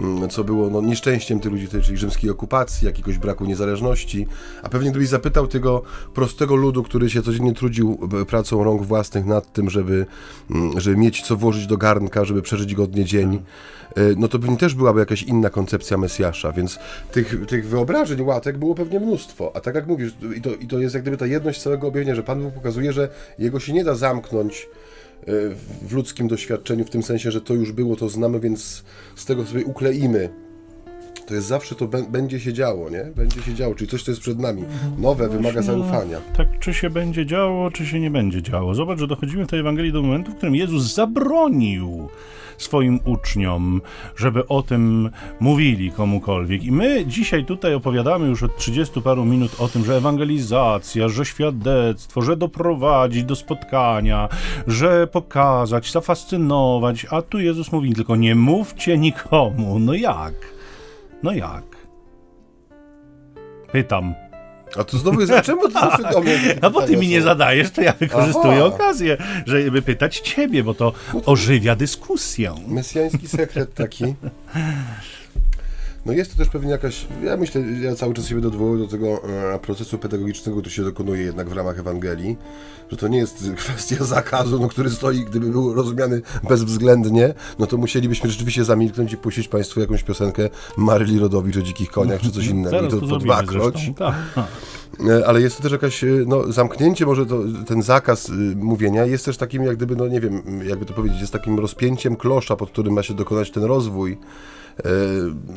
mm, co było no, nieszczęściem nieszczęściem tych ludzi, czyli rzymskiej okupacji, jakiegoś braku niezależności. A pewnie gdybyś zapytał tego prostego ludu, który się codziennie trudził pracą rąk własnych nad tym, żeby, mm, żeby mieć co włożyć do garnka, żeby przeżyć godnie dzień, no to pewnie też byłaby jakaś inna koncepcja Mesjasza, więc tych, tych wyobrażeń, łatek było pewnie mnóstwo. A tak jak mówisz, i to, i to jest jak gdyby ta jedność całego objawienia, że Pan Bóg pokazuje, że jego się nie da zamknąć w ludzkim doświadczeniu, w tym sensie, że to już było, to znamy, więc z tego sobie ukleimy. To jest zawsze, to będzie się działo, nie? Będzie się działo, czyli coś, co jest przed nami. Nowe, wymaga zaufania. Tak, czy się będzie działo, czy się nie będzie działo. Zobacz, że dochodzimy w tej Ewangelii do momentu, w którym Jezus zabronił swoim uczniom, żeby o tym mówili komukolwiek. I my dzisiaj tutaj opowiadamy już od 30 paru minut o tym, że ewangelizacja, że świadectwo, że doprowadzić do spotkania, że pokazać, zafascynować, a tu Jezus mówi tylko nie mówcie nikomu. No jak? No jak? Pytam. A to znowu jest, czemu to tak. do mnie? No bo ty mi nie zadajesz, to ja wykorzystuję Aha. okazję, żeby pytać ciebie, bo to ożywia dyskusję. Mesjański sekret taki. No jest to też pewnie jakaś, ja myślę, ja cały czas się odwoływał do tego e, procesu pedagogicznego, który się dokonuje jednak w ramach Ewangelii, że to nie jest kwestia (laughs) zakazu, no, który stoi, gdyby był rozumiany bezwzględnie, no to musielibyśmy rzeczywiście zamilknąć i puścić Państwu jakąś piosenkę Maryli Rodowicz o dzikich koniach, czy coś innego, i to, to dwakroć. Tak. E, ale jest to też jakaś, e, no, zamknięcie, może to, ten zakaz mówienia jest też takim, jak gdyby, no nie wiem, jakby to powiedzieć, jest takim rozpięciem klosza, pod którym ma się dokonać ten rozwój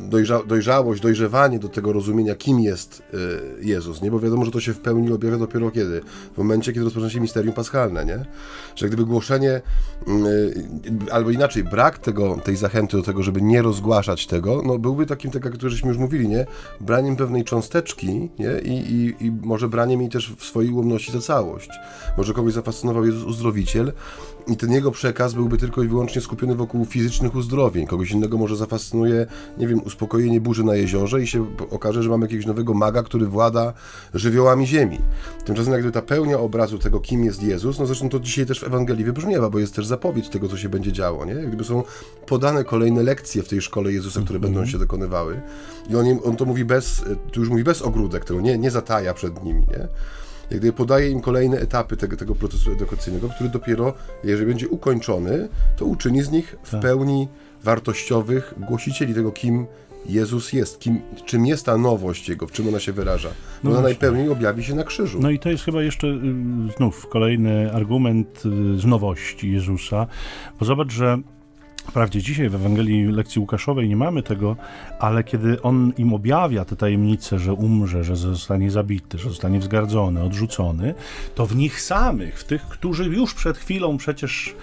dojrza dojrzałość, dojrzewanie do tego rozumienia, kim jest e, Jezus, nie? Bo wiadomo, że to się w pełni objawia dopiero kiedy? W momencie, kiedy rozpoczyna się misterium paschalne, nie? Że gdyby głoszenie, mm, e, albo inaczej, brak tego, tej zachęty do tego, żeby nie rozgłaszać tego, no byłby takim, tak jak żeśmy już mówili, nie? Braniem pewnej cząsteczki, nie? I, i, i może braniem jej też w swojej ułomności za całość. Może kogoś zafascynował Jezus uzdrowiciel, i ten jego przekaz byłby tylko i wyłącznie skupiony wokół fizycznych uzdrowień. Kogoś innego może zafascynuje, nie wiem, uspokojenie burzy na jeziorze i się okaże, że mamy jakiegoś nowego maga, który włada żywiołami ziemi. Tymczasem jakby ta pełnia obrazu tego, kim jest Jezus, no zresztą to dzisiaj też w Ewangelii wybrzmiewa, bo jest też zapowiedź tego, co się będzie działo, nie? Gdyby są podane kolejne lekcje w tej szkole Jezusa, które będą się dokonywały i on, on to mówi bez, tu już mówi bez ogródek, tego nie, nie zataja przed nimi, nie? Jak gdyby podaje im kolejne etapy tego, tego procesu edukacyjnego, który dopiero, jeżeli będzie ukończony, to uczyni z nich w tak. pełni wartościowych głosicieli tego, kim Jezus jest, kim, czym jest ta nowość Jego, w czym ona się wyraża. No ona najpełniej objawi się na krzyżu. No i to jest chyba jeszcze y, znów kolejny argument y, z nowości Jezusa, bo zobacz, że Wprawdzie dzisiaj w Ewangelii lekcji Łukaszowej nie mamy tego, ale kiedy on im objawia te tajemnice, że umrze, że zostanie zabity, że zostanie wzgardzony, odrzucony, to w nich samych, w tych, którzy już przed chwilą przecież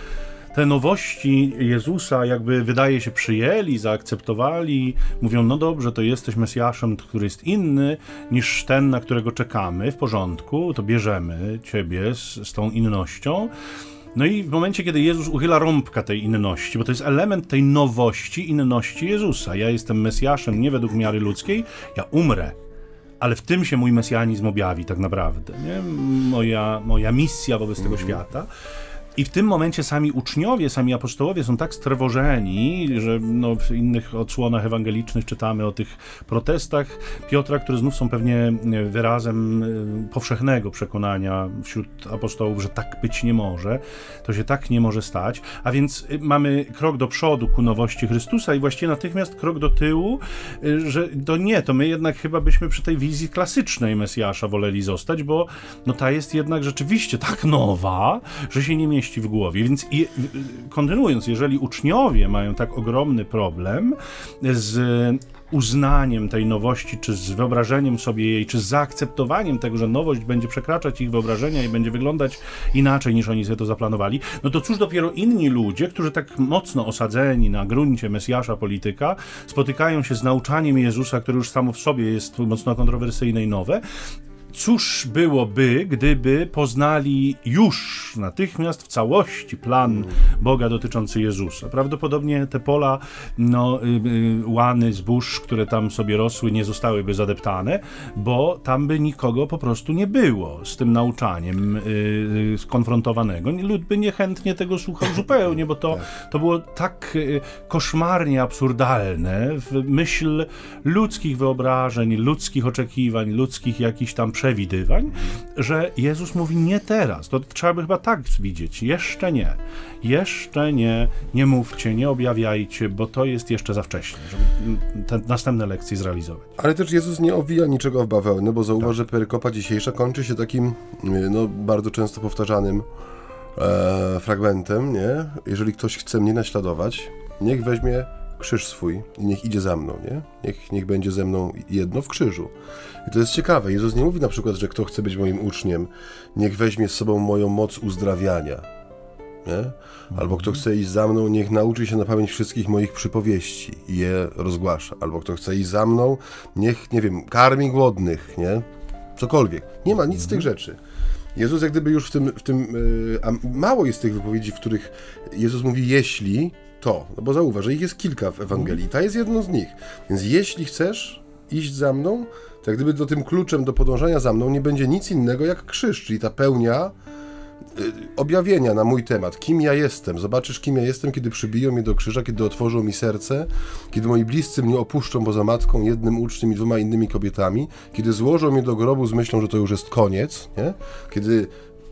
te nowości Jezusa jakby wydaje się przyjęli, zaakceptowali, mówią, no dobrze, to jesteś Mesjaszem, który jest inny niż ten, na którego czekamy, w porządku, to bierzemy Ciebie z, z tą innością, no i w momencie, kiedy Jezus uchyla rąbka tej inności, bo to jest element tej nowości, inności Jezusa. Ja jestem Mesjaszem nie według miary ludzkiej, ja umrę. Ale w tym się mój mesjanizm objawi tak naprawdę. Nie? Moja, moja misja wobec tego mhm. świata. I w tym momencie sami uczniowie, sami apostołowie są tak strwożeni, że no, w innych odsłonach ewangelicznych czytamy o tych protestach Piotra, które znów są pewnie wyrazem e, powszechnego przekonania wśród apostołów, że tak być nie może, to się tak nie może stać. A więc e, mamy krok do przodu ku nowości Chrystusa i właściwie natychmiast krok do tyłu, e, że to nie, to my jednak chyba byśmy przy tej wizji klasycznej Mesjasza woleli zostać, bo no ta jest jednak rzeczywiście tak nowa, że się nie mieści mieści w głowie. Więc je, kontynuując, jeżeli uczniowie mają tak ogromny problem z uznaniem tej nowości, czy z wyobrażeniem sobie jej, czy z zaakceptowaniem tego, że nowość będzie przekraczać ich wyobrażenia i będzie wyglądać inaczej niż oni sobie to zaplanowali, no to cóż dopiero inni ludzie, którzy tak mocno osadzeni na gruncie Mesjasza polityka, spotykają się z nauczaniem Jezusa, które już samo w sobie jest mocno kontrowersyjne i nowe cóż byłoby, gdyby poznali już natychmiast w całości plan Boga dotyczący Jezusa. Prawdopodobnie te pola, no, y, y, łany, zbóż, które tam sobie rosły, nie zostałyby zadeptane, bo tam by nikogo po prostu nie było z tym nauczaniem y, skonfrontowanego. Lud by niechętnie tego słuchał zupełnie, bo to, to było tak koszmarnie absurdalne w myśl ludzkich wyobrażeń, ludzkich oczekiwań, ludzkich jakichś tam przewidywań, że Jezus mówi nie teraz. To trzeba by chyba tak widzieć. Jeszcze nie. Jeszcze nie. Nie mówcie, nie objawiajcie, bo to jest jeszcze za wcześnie, żeby te następne lekcje zrealizować. Ale też Jezus nie owija niczego w bawełnę, bo zauważ, tak. że perykopa dzisiejsza kończy się takim no, bardzo często powtarzanym e, fragmentem, nie? Jeżeli ktoś chce mnie naśladować, niech weźmie krzyż swój i niech idzie za mną, nie? Niech, niech będzie ze mną jedno w krzyżu. I to jest ciekawe. Jezus nie mówi na przykład, że kto chce być moim uczniem, niech weźmie z sobą moją moc uzdrawiania. Nie? Albo kto chce iść za mną, niech nauczy się na pamięć wszystkich moich przypowieści i je rozgłasza. Albo kto chce iść za mną, niech, nie wiem, karmi głodnych, nie? Cokolwiek. Nie ma nic z tych rzeczy. Jezus jak gdyby już w tym, w tym yy, a mało jest tych wypowiedzi, w których Jezus mówi jeśli, to. No bo zauważ, że ich jest kilka w Ewangelii. Ta jest jedną z nich. Więc jeśli chcesz iść za mną, tak gdyby do tym kluczem do podążania za mną nie będzie nic innego jak krzyż, czyli ta pełnia y, objawienia na mój temat, kim ja jestem. Zobaczysz, kim ja jestem, kiedy przybiją mnie do krzyża, kiedy otworzą mi serce, kiedy moi bliscy mnie opuszczą poza matką, jednym uczniem i dwoma innymi kobietami, kiedy złożą mnie do grobu z myślą, że to już jest koniec, nie? kiedy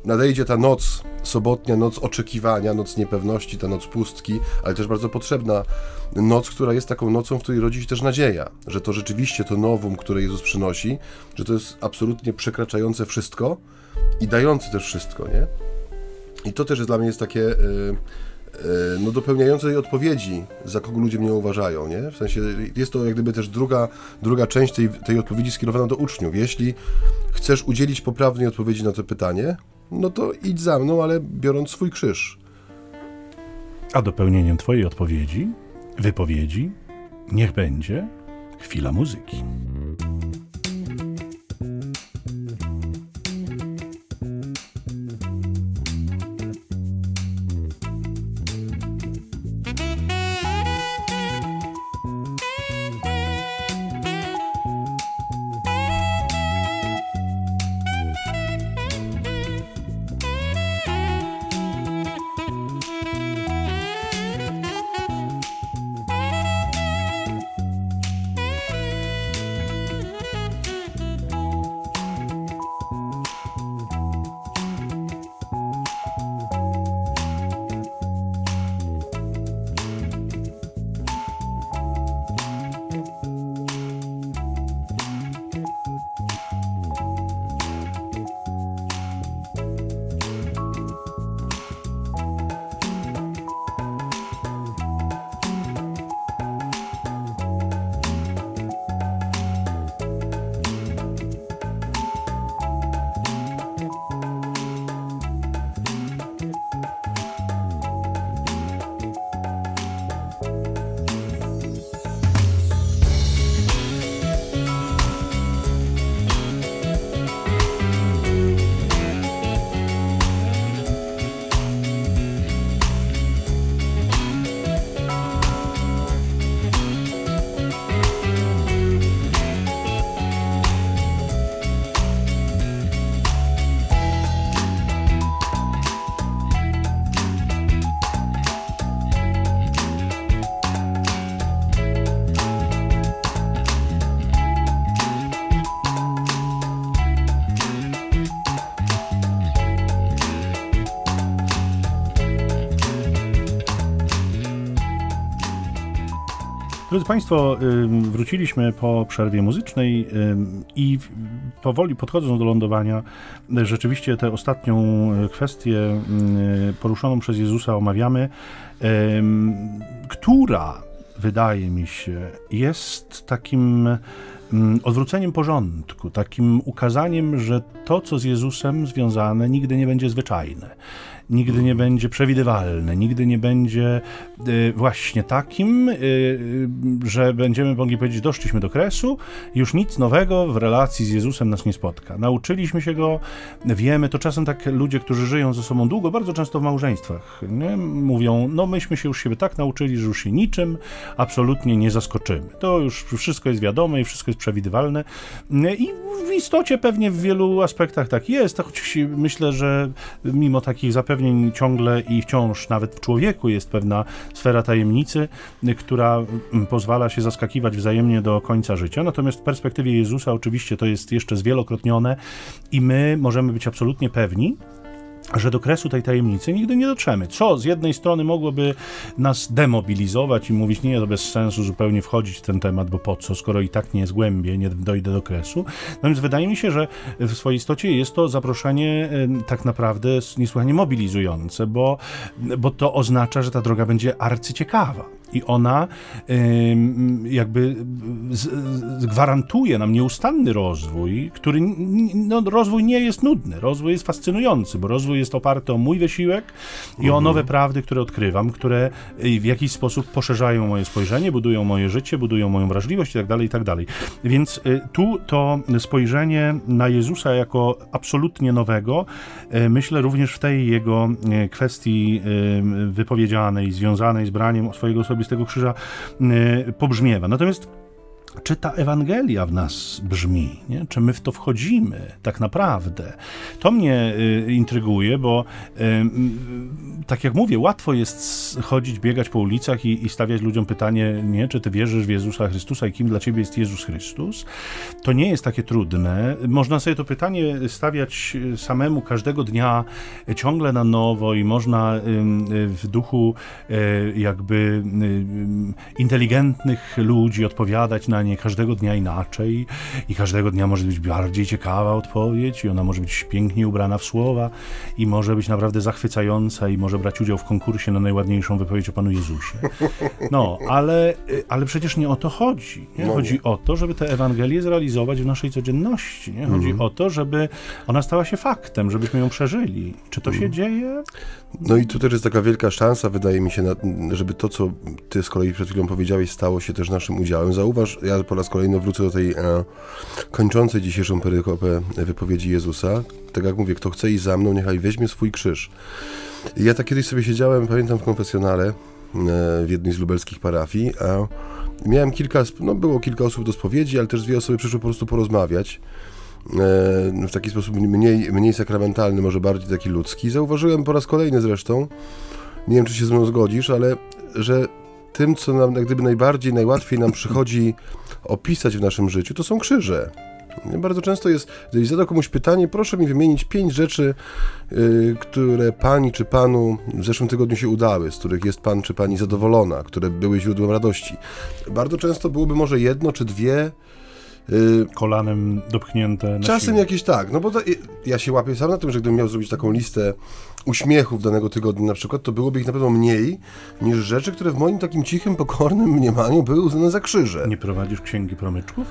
nadejdzie ta noc sobotnia, noc oczekiwania, noc niepewności, ta noc pustki, ale też bardzo potrzebna noc, która jest taką nocą, w której rodzi się też nadzieja, że to rzeczywiście to nowum, które Jezus przynosi, że to jest absolutnie przekraczające wszystko i dające też wszystko, nie? I to też jest dla mnie jest takie yy, no, dopełniające jej odpowiedzi, za kogo ludzie mnie uważają, nie? W sensie jest to jak gdyby też druga, druga część tej, tej odpowiedzi skierowana do uczniów. Jeśli chcesz udzielić poprawnej odpowiedzi na to pytanie, no to idź za mną, ale biorąc swój krzyż. A dopełnieniem Twojej odpowiedzi, wypowiedzi, niech będzie chwila muzyki. Drodzy Państwo, wróciliśmy po przerwie muzycznej i powoli podchodząc do lądowania, rzeczywiście tę ostatnią e, kwestię poruszoną przez Jezusa omawiamy, która wydaje mi się jest takim odwróceniem porządku, takim ukazaniem, że to, co z Jezusem związane, nigdy nie będzie zwyczajne nigdy nie będzie przewidywalne, nigdy nie będzie y, właśnie takim, y, y, że będziemy mogli powiedzieć, doszliśmy do kresu, już nic nowego w relacji z Jezusem nas nie spotka. Nauczyliśmy się go, wiemy, to czasem tak ludzie, którzy żyją ze sobą długo, bardzo często w małżeństwach, nie? mówią, no myśmy się już siebie tak nauczyli, że już się niczym absolutnie nie zaskoczymy. To już wszystko jest wiadome i wszystko jest przewidywalne i w istocie pewnie w wielu aspektach tak jest, choć myślę, że mimo takich zapewnień zapewnień ciągle i wciąż nawet w człowieku jest pewna sfera tajemnicy, która mm, pozwala się zaskakiwać wzajemnie do końca życia. Natomiast w perspektywie Jezusa oczywiście to jest jeszcze zwielokrotnione i my możemy być absolutnie pewni, że do kresu tej tajemnicy nigdy nie dotrzemy. Co z jednej strony mogłoby nas demobilizować i mówić, nie, to bez sensu zupełnie wchodzić w ten temat, bo po co, skoro i tak nie głębiej, nie dojdę do kresu. Natomiast wydaje mi się, że w swojej istocie jest to zaproszenie tak naprawdę niesłychanie mobilizujące, bo, bo to oznacza, że ta droga będzie arcyciekawa i ona jakby gwarantuje nam nieustanny rozwój, który, no, rozwój nie jest nudny, rozwój jest fascynujący, bo rozwój jest oparty o mój wysiłek i mhm. o nowe prawdy, które odkrywam, które y, w jakiś sposób poszerzają moje spojrzenie, budują moje życie, budują moją wrażliwość itd., tak itd. Tak Więc y, tu to spojrzenie na Jezusa jako absolutnie nowego, y, myślę również w tej jego kwestii wypowiedzianej, związanej z braniem swojego sobie z tego krzyża y, pobrzmiewa. Natomiast czy ta Ewangelia w nas brzmi, nie? czy my w to wchodzimy tak naprawdę. To mnie y, intryguje, bo y, tak jak mówię, łatwo jest chodzić, biegać po ulicach i, i, stawiać ludziom pytanie, nie, czy ty wierzysz w Jezusa Chrystusa i kim dla ciebie jest Jezus Chrystus. To nie jest takie trudne. Można sobie to pytanie stawiać samemu każdego dnia, ciągle na nowo i można y, w duchu y, jakby y, inteligentnych ludzi odpowiadać na nie każdego dnia inaczej i każdego dnia może być bardziej ciekawa odpowiedź i ona może być pięknie ubrana w słowa i może być naprawdę zachwycająca i może brać udział w konkursie na najładniejszą wypowiedź o Panu Jezusie. No, ale, ale przecież nie o to chodzi. Nie? No chodzi o to, żeby tę Ewangelię zrealizować w naszej codzienności. Nie? Chodzi mm. o to, żeby ona stała się faktem, żebyśmy ją przeżyli. Czy to mm. się dzieje? No i tu też jest taka wielka szansa, wydaje mi się, żeby to, co ty z kolei przed chwilą powiedziałeś, stało się też naszym udziałem. Zauważ, ja po raz kolejny wrócę do tej e, kończącej dzisiejszą perykopę wypowiedzi Jezusa. Tak jak mówię, kto chce iść za mną, niechaj weźmie swój krzyż. Ja tak kiedyś sobie siedziałem, pamiętam w konfesjonale e, w jednej z lubelskich parafii, a miałem kilka, no było kilka osób do spowiedzi, ale też dwie osoby przyszły po prostu porozmawiać e, w taki sposób mniej, mniej sakramentalny, może bardziej taki ludzki. Zauważyłem po raz kolejny zresztą, nie wiem czy się z mną zgodzisz, ale że tym, co nam jak gdyby najbardziej, najłatwiej nam przychodzi opisać w naszym życiu, to są krzyże. Bardzo często jest, gdy zadał komuś pytanie, proszę mi wymienić pięć rzeczy, yy, które pani czy panu w zeszłym tygodniu się udały, z których jest pan czy pani zadowolona, które były źródłem radości. Bardzo często byłoby może jedno czy dwie Yy, Kolanem dopchnięte. czasem siłę. jakieś tak, no bo to, ja się łapię sam na tym, że gdybym miał zrobić taką listę uśmiechów danego tygodnia na przykład, to byłoby ich na pewno mniej niż rzeczy, które w moim takim cichym, pokornym mniemaniu były uznane za krzyże. Nie prowadzisz księgi promyczków?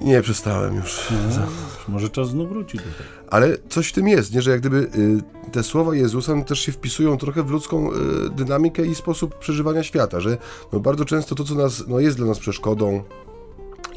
Nie, przestałem już. No, może czas znów wrócić do tego. Ale coś w tym jest, nie? że jak gdyby y, te słowa Jezusa też się wpisują trochę w ludzką y, dynamikę i sposób przeżywania świata, że no, bardzo często to, co nas, no, jest dla nas przeszkodą,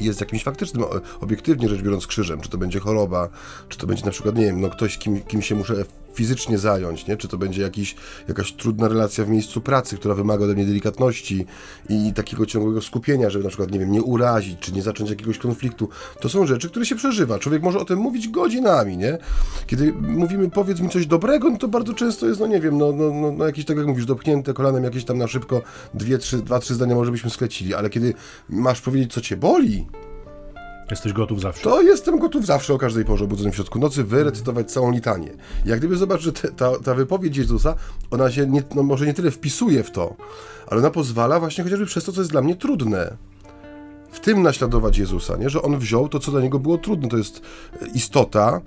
jest jakimś faktycznym, obiektywnie rzecz biorąc, krzyżem. Czy to będzie choroba, czy to będzie na przykład, nie wiem, no ktoś, kim, kim się muszę fizycznie zająć, nie? Czy to będzie jakiś, jakaś trudna relacja w miejscu pracy, która wymaga ode mnie delikatności i takiego ciągłego skupienia, żeby na przykład, nie wiem, nie urazić, czy nie zacząć jakiegoś konfliktu. To są rzeczy, które się przeżywa. Człowiek może o tym mówić godzinami, nie? Kiedy mówimy, powiedz mi coś dobrego, no to bardzo często jest, no nie wiem, no, no, no, no jakieś, tak jak mówisz, dopchnięte kolanem, jakieś tam na szybko, dwie, trzy, dwa, trzy zdania może byśmy sklecili, ale kiedy masz powiedzieć, co cię boli, Jesteś gotów zawsze. To jestem gotów zawsze o każdej porze budzonym w środku nocy wyrecytować całą litanię. Jak gdyby zobacz, że te, ta, ta wypowiedź Jezusa, ona się nie, no może nie tyle wpisuje w to, ale ona pozwala właśnie chociażby przez to, co jest dla mnie trudne. W tym naśladować Jezusa, nie? że on wziął to, co dla niego było trudne. To jest istota,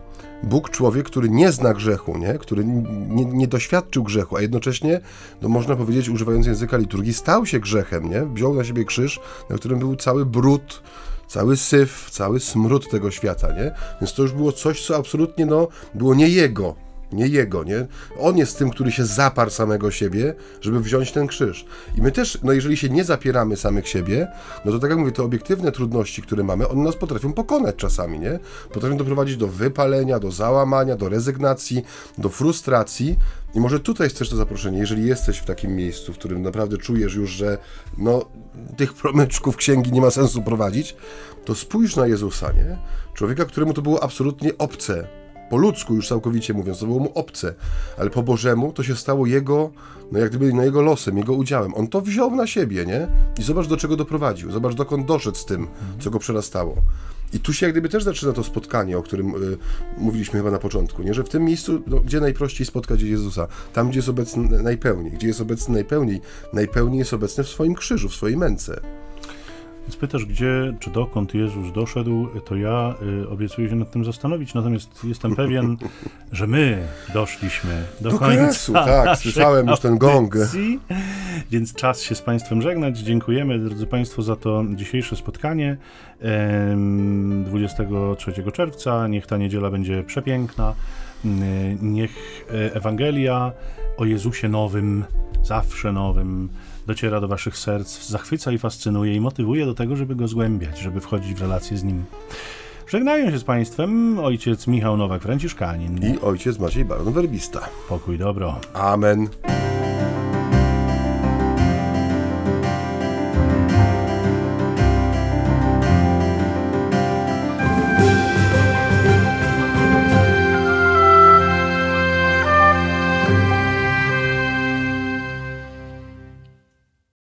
Bóg, człowiek, który nie zna grzechu, nie? który nie, nie, doświadczył grzechu, a jednocześnie, no można powiedzieć, używając języka liturgii, stał się grzechem, nie? wziął na siebie krzyż, na którym był cały brud cały syf, cały smród tego świata, nie? Więc to już było coś, co absolutnie, no, było nie jego, nie jego, nie? On jest tym, który się zaparł samego siebie, żeby wziąć ten krzyż. I my też, no jeżeli się nie zapieramy samych siebie, no to tak jak mówię, te obiektywne trudności, które mamy, one nas potrafią pokonać czasami, nie? Potrafią doprowadzić do wypalenia, do załamania, do rezygnacji, do frustracji. I może tutaj jest też to zaproszenie, jeżeli jesteś w takim miejscu, w którym naprawdę czujesz już, że no, tych promyczków księgi nie ma sensu prowadzić, to spójrz na Jezusa, nie? Człowieka, któremu to było absolutnie obce, po ludzku już całkowicie mówiąc, to było mu obce, ale po Bożemu to się stało jego, no jak gdyby no jego losem, jego udziałem. On to wziął na siebie, nie? I zobacz do czego doprowadził, zobacz dokąd doszedł z tym, co go przerastało. I tu się jak gdyby też zaczyna to spotkanie, o którym y, mówiliśmy chyba na początku, nie? że w tym miejscu, no, gdzie najprościej spotkać Jezusa, tam gdzie jest obecny najpełniej, gdzie jest obecny najpełniej, najpełniej jest obecny w swoim krzyżu, w swojej męce. Więc pytasz, gdzie czy dokąd Jezus doszedł, to ja y, obiecuję się nad tym zastanowić, natomiast jestem pewien, (laughs) że my doszliśmy do, do końca. Kresu, tak, słyszałem już ten gong. Audycji, więc czas się z Państwem żegnać. Dziękujemy, drodzy Państwo, za to dzisiejsze spotkanie. 23 czerwca, niech ta niedziela będzie przepiękna. Niech e, Ewangelia o Jezusie nowym, zawsze nowym, dociera do waszych serc, zachwyca i fascynuje i motywuje do tego, żeby go zgłębiać, żeby wchodzić w relacje z nim. Żegnają się z Państwem ojciec Michał Nowak-Franciszkanin i ojciec Maciej Baron Werbista. Pokój dobro. Amen.